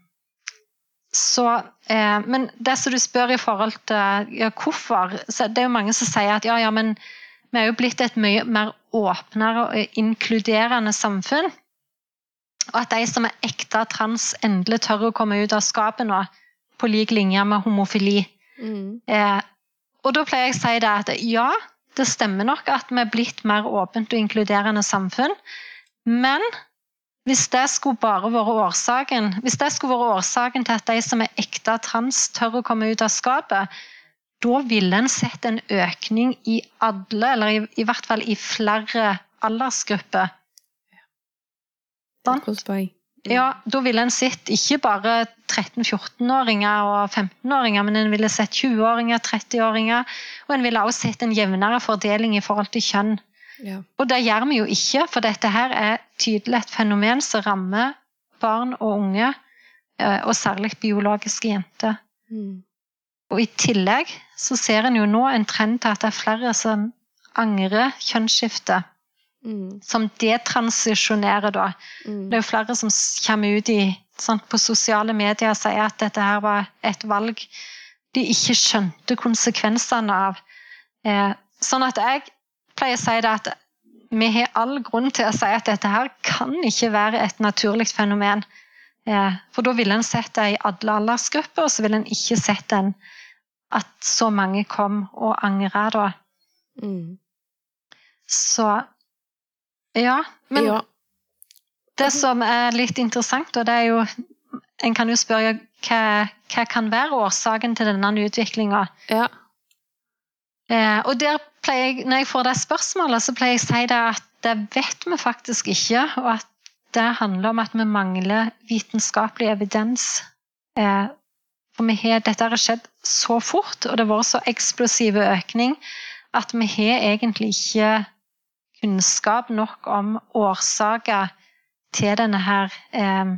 Så, men det som du spør i forhold til ja, hvorfor, så det er jo mange som sier at ja, ja, men vi er jo blitt et mye mer åpnere og inkluderende samfunn. Og at de som er ekte trans, endelig tør å komme ut av skapet nå, på lik linje med homofili. Mm. Eh, og da pleier jeg å si det at ja, det stemmer nok at vi er blitt mer åpent og inkluderende samfunn. Men hvis det skulle bare vært årsaken hvis det skulle vært årsaken til at de som er ekte trans, tør å komme ut av skapet, da ville en sett en økning i alle, eller i, i hvert fall i flere aldersgrupper. Sant? Ja, da ville en sett ikke bare 13-14-åringer og 15-åringer, men en ville sett 20-åringer, 30-åringer, og en ville også sett en jevnere fordeling i forhold til kjønn. Ja. Og det gjør vi jo ikke, for dette her er tydelig et fenomen som rammer barn og unge, eh, og særlig biologiske jenter. Mm. Og i tillegg så ser en jo nå en trend til at det er flere som angrer kjønnsskifte, Mm. som detransisjonerer da. Mm. Det er jo flere som kommer ut i, sant, på sosiale medier og sier at dette her var et valg de ikke skjønte konsekvensene av. Eh, sånn at jeg pleier å si det at vi har all grunn til å si at dette her kan ikke være et naturlig fenomen. Eh, for da ville en sett det i alle aldersgrupper, og så ville en ikke sett den at så mange kom og angra da. Mm. Så ja. Men ja. Det som er litt interessant, og det er jo En kan jo spørre hva, hva kan være årsaken til denne utviklinga. ja. Eh, og der pleier jeg, når jeg får det spørsmålet, så pleier jeg å si det at det vet vi faktisk ikke, og at det handler om at vi mangler vitenskapelig evidens. Eh, for vi har, dette har skjedd så fort, og det har vært så eksplosiv økning, at vi har egentlig ikke kunnskap nok om årsaker til denne her eh,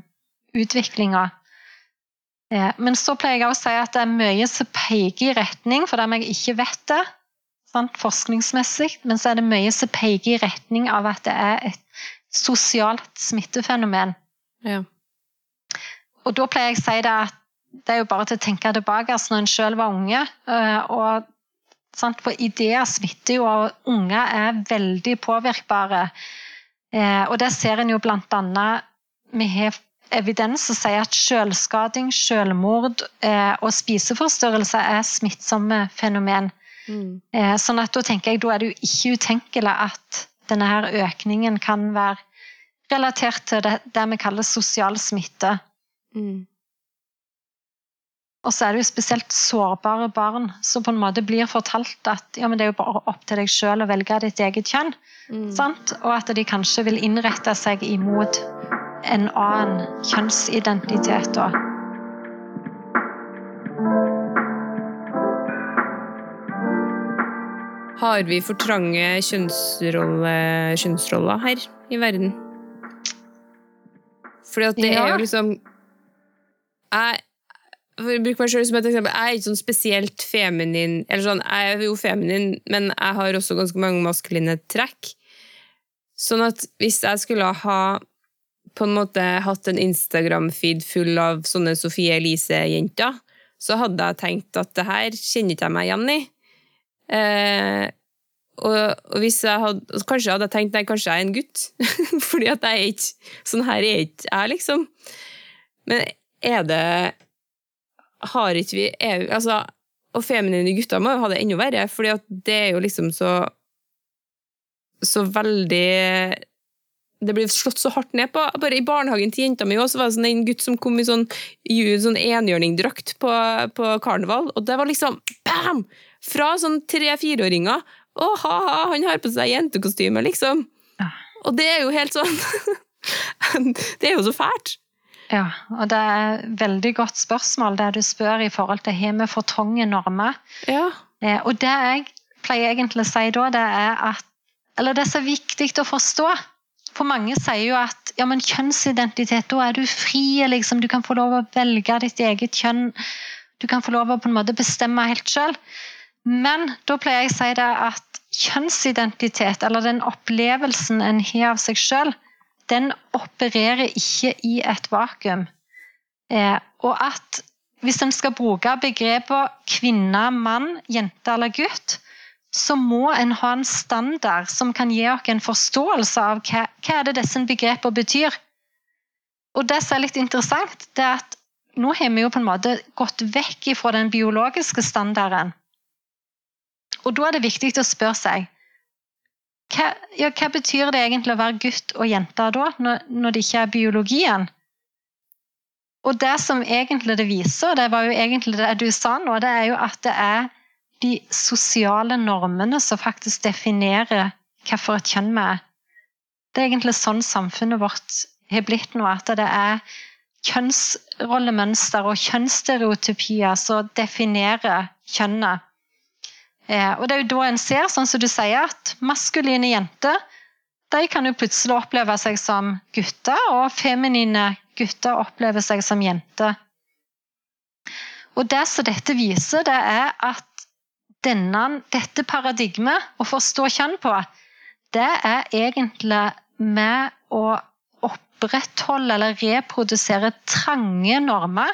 utviklinga. Eh, men så pleier jeg å si at det er mye som peker i retning, for dem jeg ikke vet det, sant, forskningsmessig, men så er det mye som peker i retning av at det er et sosialt smittefenomen. ja. Og da pleier jeg å si det at det er jo bare til å tenke tilbake altså når en sjøl var unge. eh, og sant, For ideer smitter jo, og unger er veldig påvirkbare. Eh, og det ser en jo blant annet Vi har evidens som sier at selvskading, selvmord eh, og spiseforstyrrelser er smittsomme fenomen. Mm. Sånn at da tenker jeg da er det jo ikke utenkelig at denne her økningen kan være relatert til det, det vi kaller sosial smitte. Mm. Og så er det jo spesielt sårbare barn som på en måte blir fortalt at ja, men det er jo bare opp til deg sjøl å velge ditt eget kjønn. Mm. Sant? Og at de kanskje vil innrette seg imot en annen kjønnsidentitet. Også. Har vi for trange kjønnsrolle, kjønnsroller her i verden? Fordi at det Ja. er jo liksom Jeg for å bruke meg selv som et eksempel, jeg er ikke sånn spesielt feminin eller sånn, Jeg er jo feminin, men jeg har også ganske mange maskuline trekk. Sånn at hvis jeg skulle ha på en måte hatt en Instagram-feed full av sånne Sofie Elise-jenter, så hadde jeg tenkt at det her kjenner ikke jeg meg igjen i. Eh, og, og hvis jeg hadde, kanskje hadde jeg tenkt nei, kanskje jeg er en gutt. Fordi at jeg er ikke Sånn her er ikke jeg, liksom. Men er det Har ikke vi EU, altså, Og feminine gutter må jo ha det enda verre, fordi det er jo liksom så Så veldig det blir slått så hardt ned på. Bare I barnehagen til jenta mi også, var det sånn en gutt som kom i sånn, sånn enhjørningdrakt på, på karneval, og det var liksom bam! Fra sånn tre-fireåringer. Å, ha-ha, han har på seg jentekostyme, liksom. Og det er jo helt sånn Det er jo så fælt. Ja, og det er et veldig godt spørsmål det du spør i forhold til har vi for trange normer. Ja. Eh, og det jeg pleier egentlig å si da, det er at Eller det er så viktig å forstå. For mange sier jo at ja, men kjønnsidentitet, da er du fri. Liksom. Du kan få lov å velge ditt eget kjønn. Du kan få lov å på en måte bestemme helt sjøl. Men da pleier jeg å si det at kjønnsidentitet, eller den opplevelsen en har av seg sjøl, den opererer ikke i et vakuum. Eh, og at hvis en skal bruke begrepene kvinne, mann, jente eller gutt, så må en ha en standard som kan gi oss en forståelse av hva, hva er det disse begrepene betyr. Og det som er litt interessant, det er at nå har vi jo på en måte gått vekk fra den biologiske standarden. Og da er det viktig å spørre seg hva, ja, hva betyr det egentlig å være gutt og jente da, når, når det ikke er biologien? Og det som egentlig det viser, det var jo egentlig det du sa nå, det er jo at det er de sosiale normene som faktisk definerer hvilket kjønn vi er. Det er egentlig sånn samfunnet vårt har blitt nå, at det er kjønnsrollemønster og kjønnsstereotypier som definerer kjønnet. Eh, og det er jo da en ser, sånn som du sier, at maskuline jenter de kan jo plutselig oppleve seg som gutter, og feminine gutter opplever seg som jenter. Og det som dette viser, det er at denne, dette paradigmet, å forstå kjønn på, det er egentlig med å opprettholde eller reprodusere trange normer,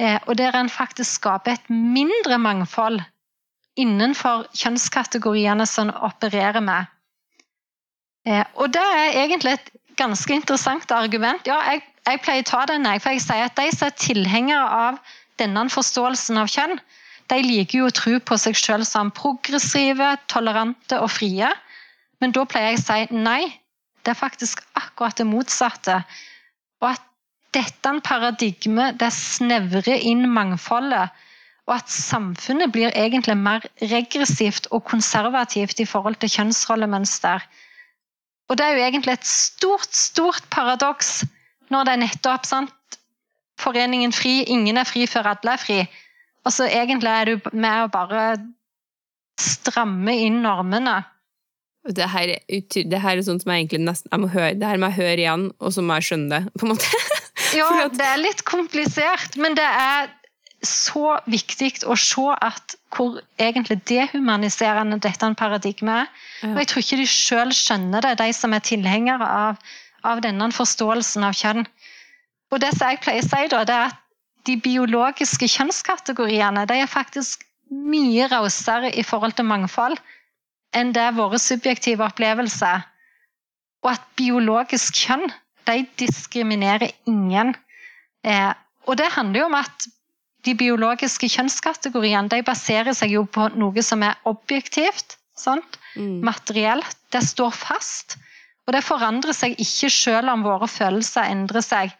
eh, og der en faktisk skaper et mindre mangfold innenfor kjønnskategoriene som opererer med. Eh, og det er egentlig et ganske interessant argument. Ja, jeg, jeg pleier å ta den, for jeg sier at de som er tilhengere av denne forståelsen av kjønn, de liker jo å tro på seg selv som progressive, tolerante og frie. Men da pleier jeg å si nei, det er faktisk akkurat det motsatte. Og at dette paradigmet det snevrer inn mangfoldet og at samfunnet blir egentlig mer regressivt og konservativt i forhold til kjønnsrollemønster. Og det er jo egentlig et stort, stort paradoks når det er nettopp sant? Foreningen fri, ingen er fri før alle er fri. Og så egentlig er du med å bare stramme inn normene. Det her, det her, er sånt som jeg egentlig nesten jeg må høre, Det her må jeg høre igjen, og så må jeg skjønne det. på en måte. ja, det er litt komplisert, men det er så viktig å se at hvor egentlig dehumaniserende dette paradigmet er. Ja. Og jeg tror ikke de sjøl skjønner det, de som er tilhengere av, av, denne forståelsen av kjønn. Og det som jeg pleier å si, da, det er at de biologiske kjønnskategoriene de er faktisk mye rausere i forhold til mangfold enn det er våre subjektive opplevelser. Og at biologisk kjønn de diskriminerer ingen. Eh, og det handler jo om at de biologiske kjønnskategoriene de baserer seg jo på noe som er objektivt, mm. materielt. Det står fast. Og det forandrer seg ikke selv om våre følelser endrer seg.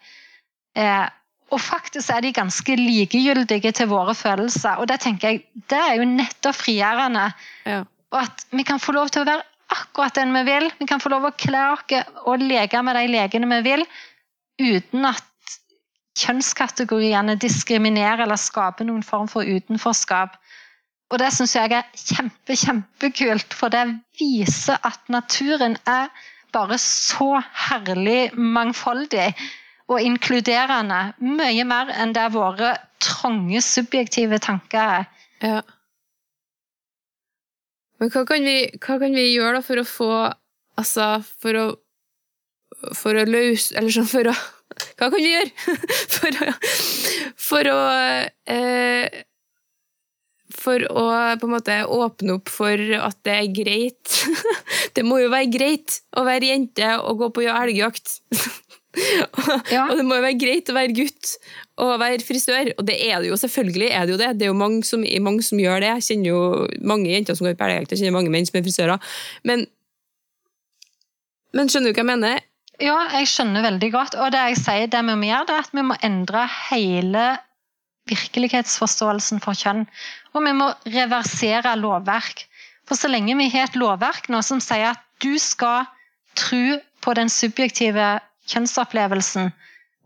Eh, og faktisk er de ganske likegyldige til våre følelser. Og det tenker jeg, det er jo nettopp frigjørende. Ja. Og at vi kan få lov til å være akkurat den vi vil. Vi kan få lov til å kle oss og leke med de legene vi vil, uten at kjønnskategoriene diskriminerer eller skaper noen form for utenforskap. Og det syns jeg er kjempe, kjempekult, for det viser at naturen er bare så herlig mangfoldig og inkluderende. Mye mer enn det våre trange, subjektive tanker er. Ja. Men hva kan, vi, hva kan vi gjøre for å få Altså, for å For å løse Eller sånn for å hva kan vi gjøre for å, for å eh, for å på en måte åpne opp for at det er greit Det må jo være greit å være jente og gå på elgjakt. ja. Og det må jo være greit å være gutt og være frisør. Og det er det jo, selvfølgelig er det jo det. Det er jo mange som, mange som gjør det. Jeg kjenner jo mange jenter som går på elgjakt, jeg kjenner mange menn som er frisører. Men Men skjønner du hva jeg mener? Ja, jeg skjønner veldig godt. Og det jeg sier, det vi må gjøre, det er at vi må endre hele virkelighetsforståelsen for kjønn. Og vi må reversere lovverk. For så lenge vi har et lovverk nå som sier at du skal tro på den subjektive kjønnsopplevelsen,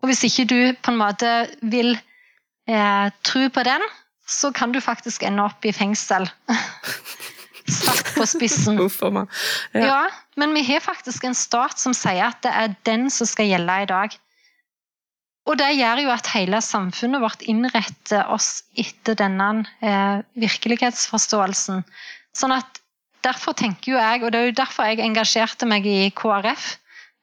og hvis ikke du på en måte vil eh, tro på den, så kan du faktisk ende opp i fengsel. Satt på spissen. Ja. Ja. men vi har faktisk en stat som sier at det er den som skal gjelde i dag. Og det gjør jo at hele samfunnet vårt innretter oss etter denne eh, virkelighetsforståelsen. Sånn at Derfor tenker jo jeg, og det er jo derfor jeg engasjerte meg i KrF.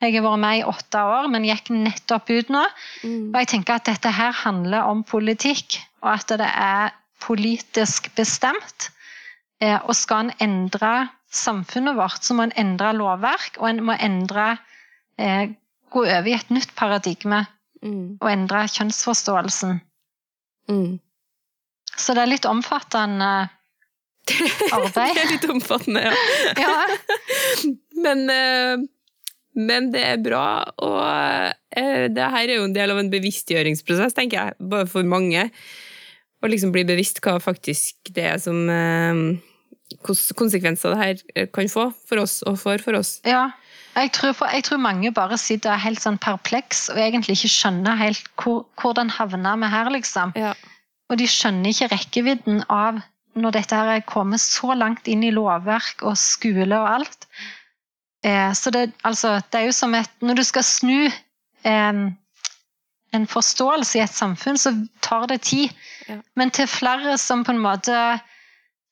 Jeg har vært med i åtte år, men gikk nettopp ut nå. Mm. Og jeg tenker at dette her handler om politikk, og at det er politisk bestemt. Eh, Og skal en endre samfunnet vårt, så må en endre lovverk, og en må endre eh, Gå over i et nytt paradigme Mm. og endre kjønnsforståelsen. Mm. Så det er litt omfattende arbeid. det er litt omfattende, ja. Ja, Men, eh, men det er bra, og det her er jo en del av en bevisstgjøringsprosess, tenker jeg, bare for mange. Å liksom bli bevisst hva faktisk det er som Hvilke konsekvenser det her eh, kan få for oss og for, for oss. ja. Jeg tror, for, jeg tror mange bare sitter helt sånn perpleks og egentlig ikke skjønner helt hvor, hvordan havna vi her, liksom. Ja. Og de skjønner ikke rekkevidden av når dette her er kommet så langt inn i lovverk og skole og alt. Eh, så det, altså, det er jo som et Når du skal snu eh, en forståelse i et samfunn, så tar det tid. Ja. Men til flere som på en måte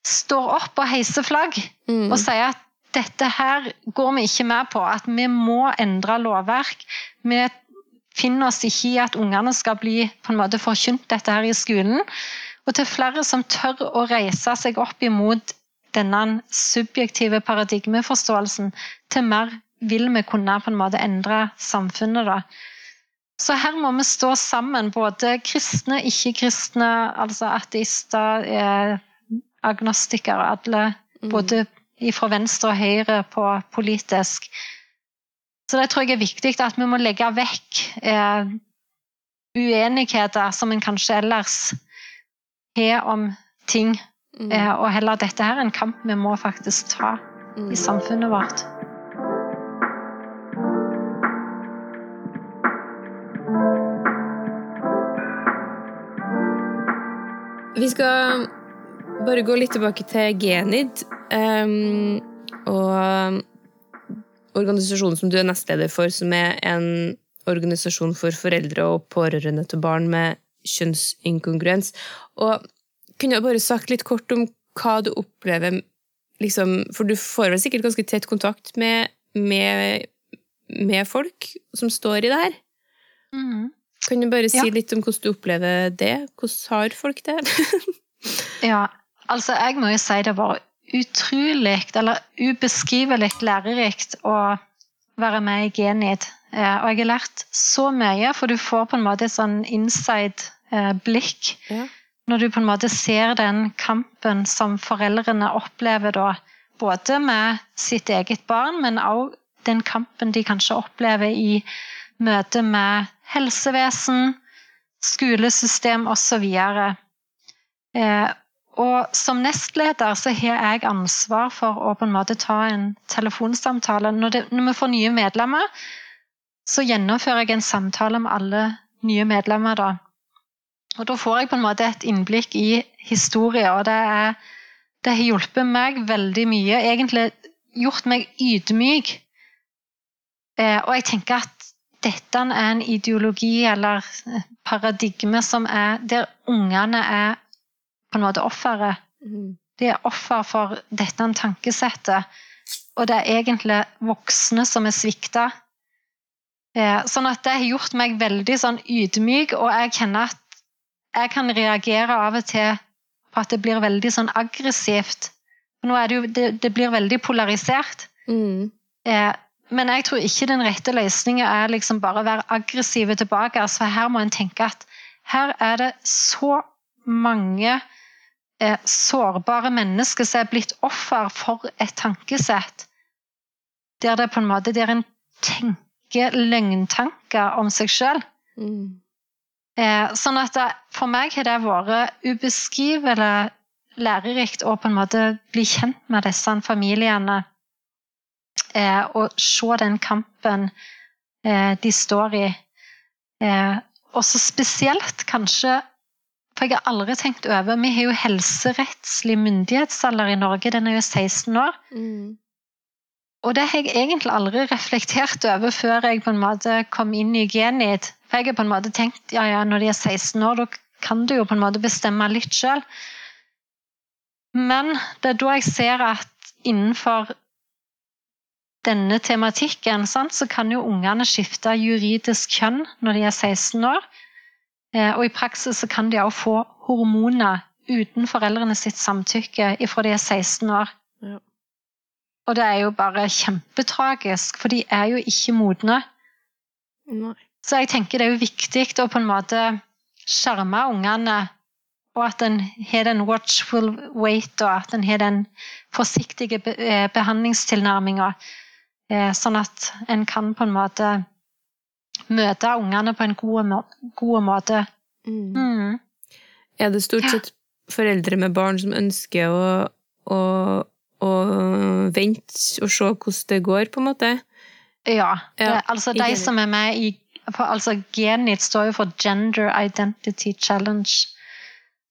står opp og heiser flagg Mm. og sier at dette her går vi ikke med på, at vi må endre lovverk. Vi finner oss ikke i at ungene skal bli på en måte forkynt dette her i skolen. Og til flere som tør å reise seg opp imot denne subjektive paradigmeforståelsen, til mer vil vi kunne på en måte endre samfunnet. da. Så her må vi stå sammen, både kristne, ikke-kristne, altså ateister, eh, agnostikere, alle Mm. både fra venstre og høyre på politisk. Så det tror jeg er viktig at vi må legge vekk eh, uenigheter som en kanskje ellers har om ting, Mm. eh, og heller dette her er en kamp vi må faktisk ta Mm. i samfunnet vårt. Vi skal bare gå litt tilbake til Genid. Um, og organisasjonen som du er nestleder for, som er en organisasjon for foreldre og pårørende til barn med kjønnsinkongruens. Og kunne jeg bare sagt litt kort om hva du opplever liksom, For du får vel sikkert ganske tett kontakt med, med, med folk som står i det her? Kan du bare si Ja. litt om hvordan du opplever det? Hvordan har folk det? Ja, altså jeg må jo si det var utrolig, eller ubeskrivelig lærerikt å være med i Genid. Eh, Og jeg har lært så mye, for du får på en måte et sånn inside-blikk. Ja. Når du på en måte ser den kampen som foreldrene opplever da, både med sitt eget barn, men også den kampen de kanskje opplever i møte med helsevesen, skolesystem osv. Eh, og som nestleder så har jeg ansvar for å på en måte ta en telefonsamtale. Når, det, når vi får nye medlemmer, så gjennomfører jeg en samtale med alle nye medlemmer. da. Og da får jeg på en måte et innblikk i historie, og det, er, det har hjulpet meg veldig mye. Egentlig gjort meg ydmyk. Eh, og jeg tenker at dette er en ideologi eller paradigme som er der ungene er på en måte offeret. Mm. De er offer for dette tankesettet. Og det er egentlig voksne som er svikta. Eh, sånn at det har gjort meg veldig sånn ydmyk, og jeg kjenner at jeg kan reagere av og til på at det blir veldig sånn aggressivt. Nå er det jo Det, det blir veldig polarisert. Mm. Eh, men jeg tror ikke den rette løsningen er liksom bare å være aggressive tilbake. Altså her må en tenke at her er det så mange sårbare mennesker som er blitt offer for et tankesett. Der det på en måte der en tenker løgntanker om seg sjøl. Mm. Eh, sånn at for meg har det vært ubeskrivelig lærerikt å på en måte bli kjent med disse familiene. Eh, og se den kampen eh, de står i. Eh, og så spesielt kanskje For jeg har aldri tenkt over Vi har jo helserettslig myndighetsalder i Norge. Den er jo 16 år. Mm. Og det har jeg egentlig aldri reflektert over før jeg på en måte kom inn i Genit. For jeg har på en måte tenkt ja, ja, når de er 16 år, da kan du jo på en måte bestemme litt sjøl. Men det er da jeg ser at innenfor denne tematikken sant, så kan jo ungene skifte juridisk kjønn når de er 16 år. Eh, og i praksis så kan de òg få hormoner uten foreldrene sitt samtykke ifra de er 16 år. Ja. Og det er jo bare kjempetragisk, for de er jo ikke modne. Nei. Så jeg tenker det er jo viktig å på en måte skjerme ungene, og at en har den watchful wait, og at en har den forsiktige eh, behandlingstilnærminga. Eh, sånn at en kan på en måte møte ungene på en god, må god måte. Mm. Mm. Er det stort Ja. sett foreldre med barn som ønsker å, å, å vente og se hvordan det går, på en måte? Ja. Ja, det, altså de som er med i for, altså Genit står jo for Gender Identity Challenge.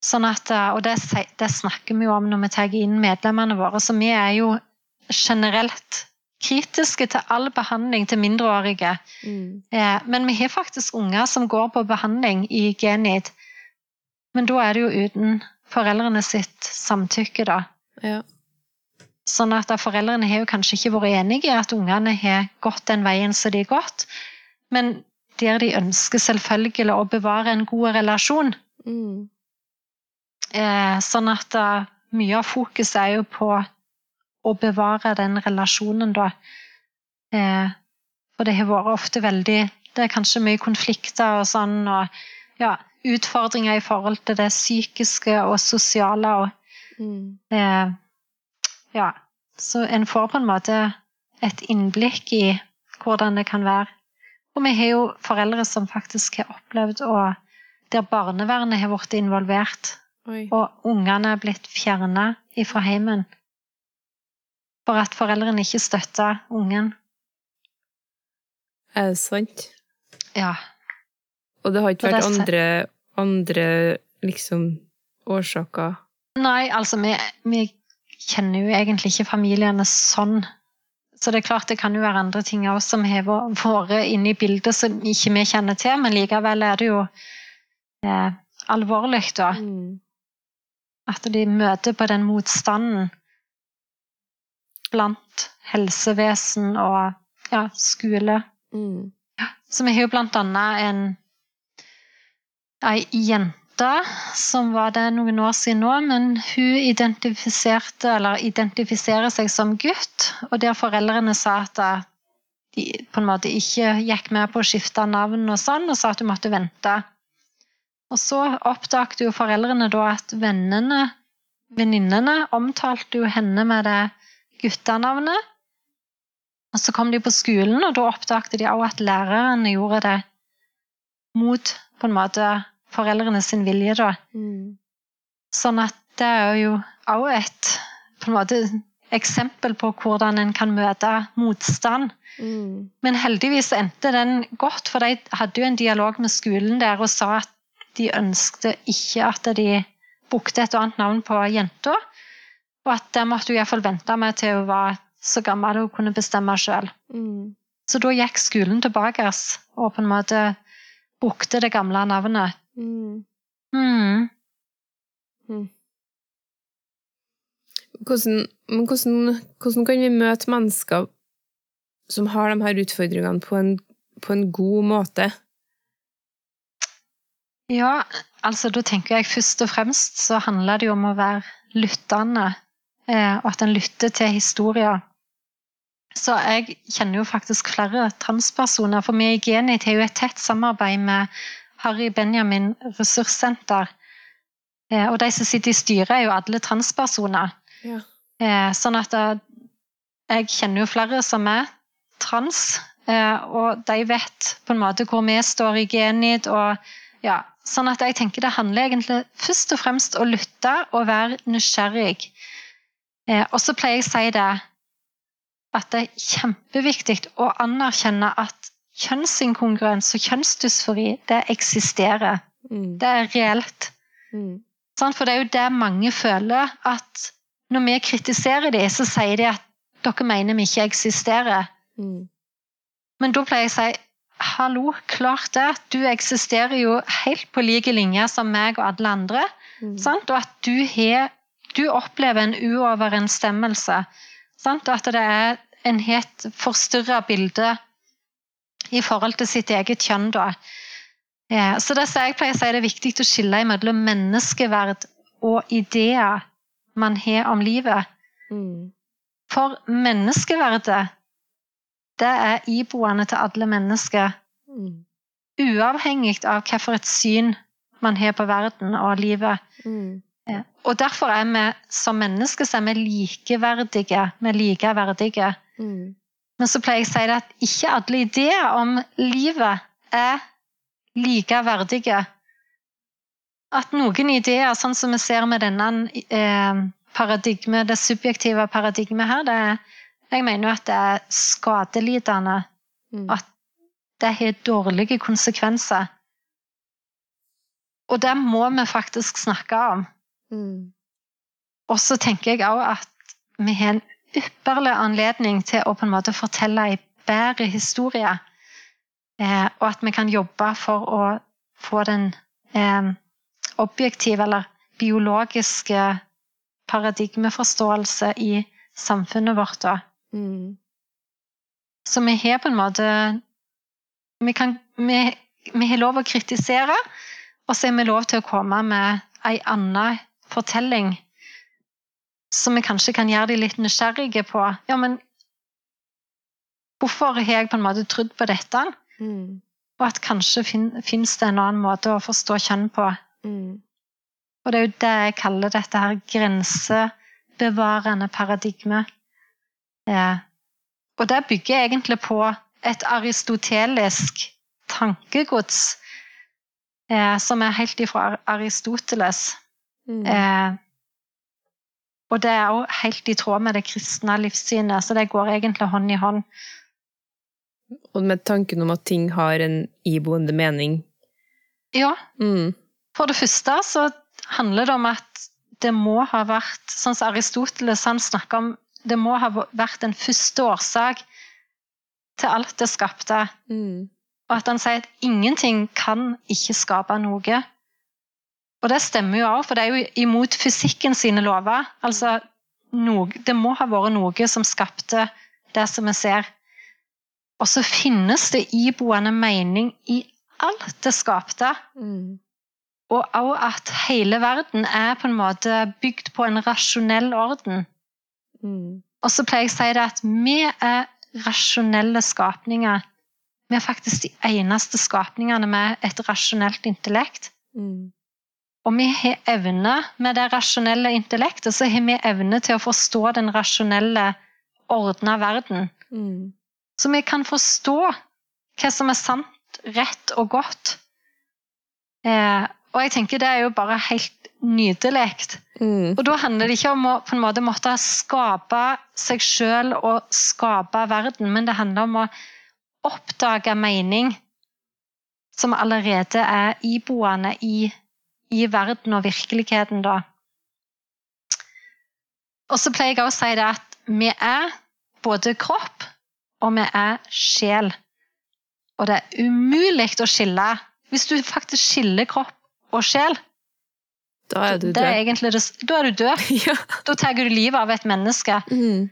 Sånn at, eh, og det, det snakker vi jo om når vi tar inn medlemmene våre. Så vi er jo generelt kritiske til all behandling til mindreårige. Mm. Eh, men vi har faktisk unger som går på behandling i Genid. Men da er det jo uten foreldrene sitt samtykke, da. Ja. Sånn at foreldrene har jo kanskje ikke vært enige i at ungene har gått den veien som de har gått, men der de ønsker selvfølgelig å bevare en god relasjon. Mm. Eh, sånn at da, mye av fokuset er jo på å bevare den relasjonen, da. Eh, for det har vært ofte veldig Det er kanskje mye konflikter og sånn, og ja, utfordringer i forhold til det psykiske og sosiale og Mm. Eh, ja, så en får på en måte et innblikk i hvordan det kan være. Og vi har jo foreldre som faktisk har opplevd å Der barnevernet har blitt involvert, Oi. og ungene er blitt fjerna fra heimen. For at foreldrene ikke støtter ungen. Er det sant? Ja. Og det har ikke vært andre, andre liksom årsaker? Nei, altså vi, vi kjenner jo egentlig ikke familiene sånn. Så det er klart det kan jo være andre ting også som har vært inne i bildet som ikke vi kjenner til, men likevel er det jo eh, alvorlig, da. Mm. At de møter på den motstanden blant helsevesen og ja, skole. Mm. Så vi har jo blant annet en ei jente som var det noen år siden nå, men hun identifiserte, eller identifiserer seg som gutt, og der foreldrene sa at eh, de på en måte ikke gikk med på å skifte navn og sånn, og sa at hun måtte vente. Og så oppdaget jo foreldrene da at vennene, venninnene, omtalte jo henne med det guttenavnet. Og så kom de på skolen, og da oppdaget de også at lærerne gjorde det mot på en måte foreldrene sin vilje, da. Mm. Sånn at det er jo også et på en måte, eksempel på hvordan en kan møte motstand. Mm. Men heldigvis endte den godt, for de hadde jo en dialog med skolen der og sa at de ønsket ikke at de brukte et annet navn på jenta. Og at der måtte hun iallfall vente meg til hun var så gammel hun kunne bestemme sjøl. Mm. Så da gikk skolen tilbake og på en måte brukte det gamle navnet. Mm. Mm. Hvordan, men hvordan, hvordan kan vi møte mennesker som har de her utfordringene på en, på en god måte? Ja, altså da tenker jeg først og fremst så handler det jo om å være lyttende, og at en lytter til historier. Så jeg kjenner jo faktisk flere transpersoner, for vi i Genit har jo et tett samarbeid med Harry Benjamin ressurssenter. Eh, og de som sitter i styret, er jo alle transpersoner. Ja. Eh, sånn at eh, jeg kjenner jo flere som er trans, eh, og de vet på en måte hvor vi står i Genit. og ja, Sånn at jeg tenker det handler egentlig først og fremst å lytte og være nysgjerrig. Eh, og så pleier jeg å si det at det er kjempeviktig å anerkjenne at kjønnsinkongruens og kjønnsdysfori, det eksisterer. Mm. Det er reelt. Mm. For det er jo det mange føler, at når vi kritiserer dem, så sier de at dere mener vi ikke eksisterer. Mm. Men da pleier jeg å si hallo, klart det. Du eksisterer jo helt på like linje som meg og alle andre. Mm. Sant? Og at du, har, du opplever en uoverensstemmelse. Sant? At det er en helt forstyrra bilde i forhold til sitt eget kjønn. da. Ja, Så det jeg pleier å si det er viktig å skille mellom menneskeverd og ideer man har om livet. Mm. For menneskeverdet, det er iboende til alle mennesker. Mm. Uavhengig av hvilket syn man har på verden og livet. Mm. Og derfor er vi som mennesker så er vi likeverdige. Vi er likeverdige. Mm. Men så pleier jeg å si at ikke alle ideer om livet er likeverdige. At noen ideer, sånn som vi ser med denne eh, paradigme, det subjektive paradigmet her, det er, jeg mener jo at det er skadelidende. Mm. At det har dårlige konsekvenser. Og det må vi faktisk snakke om. Mm. Og så tenker jeg òg at vi har en ypperlig anledning til å på en måte fortelle en bedre historie. Eh, og at vi kan jobbe for å få den eh, objektive eller biologiske paradigmeforståelse i samfunnet vårt. Da. Mm. Så vi har på en måte Vi, kan, vi, vi har lov å kritisere, og så har vi lov til å komme med ei anna fortelling som vi kanskje kan gjøre de litt nysgjerrige på. Ja, men hvorfor har jeg på en måte trodd på dette? Mm. Og at kanskje fin, finnes det en annen måte å forstå kjønn på. Mm. Og det er jo det jeg kaller dette her grensebevarende paradigme. Eh, og det bygger egentlig på et aristotelisk tankegods eh, som er helt ifra Aristoteles. Mm. Eh, og det er òg helt i tråd med det kristne livssynet, så det går egentlig hånd i hånd. Og med tanken om at ting har en iboende mening. Ja, Mm. for det første så handler det om at det må ha vært, sånn som Aristoteles han snakker om, det må ha vært en første årsak til alt det skapte. Mm. Og at han sier at ingenting kan ikke skape noe. Og det stemmer jo òg, for det er jo imot fysikken sine lover. Altså, noe, det må ha vært noe som skapte det som vi ser. Og så finnes det iboende mening i alt det skapte. Mm. Og òg at hele verden er på en måte bygd på en rasjonell orden. Mm. Og så pleier jeg å si det at vi er rasjonelle skapninger. Vi er faktisk de eneste skapningene med et rasjonelt intellekt. Mm. Og vi har evne med det rasjonelle intellektet, så har vi evne til å forstå den rasjonelle, ordna verden. Mm. Så vi kan forstå hva som er sant, rett og godt. Eh, og jeg tenker det er jo bare helt nydelig. Mm. Og da handler det ikke om å på en måte måtte skape seg sjøl og skape verden, men det handler om å oppdage mening som allerede er iboende i, i verden og virkeligheten, da. Og så pleier jeg også å si det at vi er både kropp og vi er sjel. Og det er umulig å skille. Hvis du faktisk skiller kropp og sjel, Da er du det er død. det, da er du død. ja. Da tar du livet av et menneske. Mm.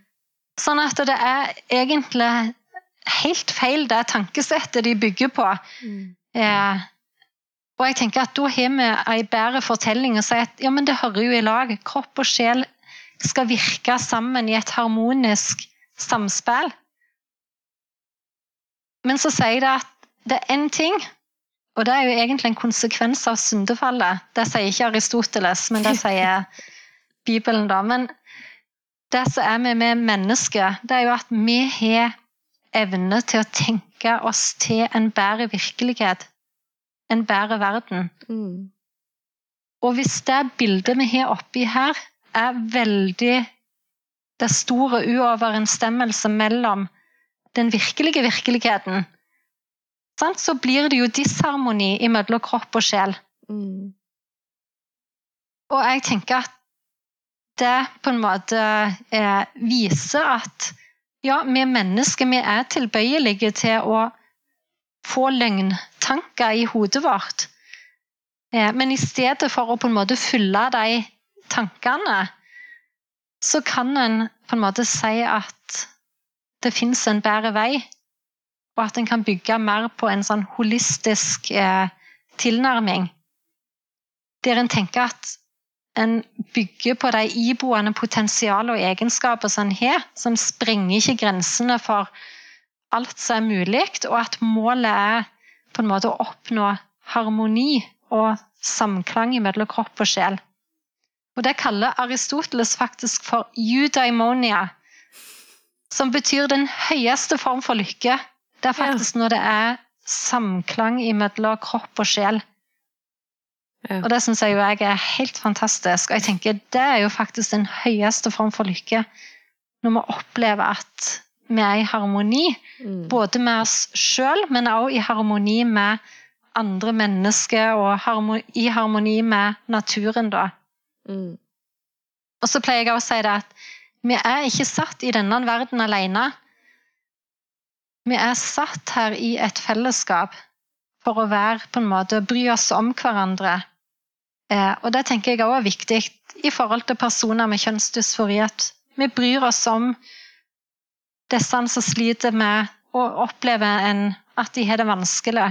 Sånn at det er egentlig helt feil det tankesettet de bygger på. Mm. Eh, og jeg tenker at da har vi en bedre fortelling og sier at ja, men det hører jo i lag. Kropp og sjel skal virke sammen i et harmonisk samspill. Men så sier det at det er én ting, og det er jo egentlig en konsekvens av syndefallet. Det sier ikke Aristoteles, men det sier Bibelen, da. Men det som er med, med mennesker, det er jo at vi har evne til å tenke oss til en bedre virkelighet, en bedre verden. Mm. Og hvis det bildet vi har oppi her, er veldig Det er store uoverensstemmelse mellom den virkelige virkeligheten, sant, så blir det jo disharmoni mellom kropp og sjel. Mm. Og jeg tenker at det på en måte eh, viser at ja, vi mennesker vi er tilbøyelige til å få løgntanker i hodet vårt. Eh, men i stedet for å på en måte fylle de tankene, så kan en på en måte si at det fins en bedre vei. Og at en kan bygge mer på en sånn holistisk eh, tilnærming. Der en tenker at en bygger på de iboende potensial og egenskaper som en har. En sprenger ikke grensene for alt som er mulig, og at målet er på en måte å oppnå harmoni og samklang mellom kropp og sjel. Og Det kaller Aristoteles faktisk for eudaimonia, som betyr den høyeste form for lykke. Det er faktisk når det er samklang mellom kropp og sjel. Ja. Og det syns jeg jo jeg er helt fantastisk. Og jeg tenker det er jo faktisk den høyeste form for lykke. Når vi opplever at vi er i harmoni, Mm. både med oss sjøl, men også i harmoni med andre mennesker, og harmoni, i harmoni med naturen, da. Mm. Og så pleier jeg å si det at vi er ikke satt i denne verden alene. Vi er satt her i et fellesskap for å være på en måte bry oss om hverandre. Eh, og det tenker jeg også er viktig i forhold til personer med kjønnsdysfori. At vi bryr oss om disse som sliter med å oppleve en, at de har det vanskelig.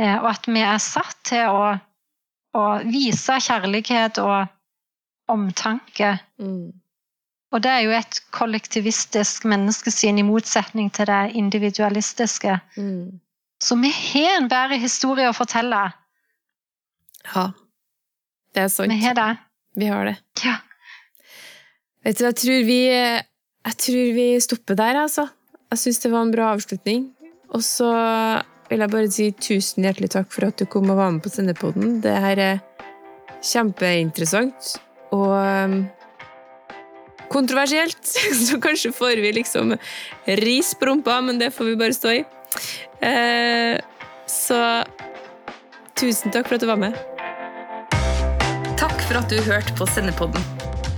Eh, og at vi er satt til å, å vise kjærlighet og omtanke. Mm. Og det er jo et kollektivistisk menneskesyn i motsetning til det individualistiske. Mm. Så vi har en bedre historie å fortelle. Ja. Det er sant. Vi har det. Vi har det. Ja. Vet du, jeg tror vi, jeg tror vi stopper der, altså. Jeg syns det var en bra avslutning. Og så vil jeg bare si tusen hjertelig takk for at du kom og var med på Sendepoden. Det her er kjempeinteressant og um, kontroversielt. Så kanskje får vi liksom ris på rumpa, men det får vi bare stå i. Eh, så tusen takk for at du var med. Takk for at du hørte på Sendepodden.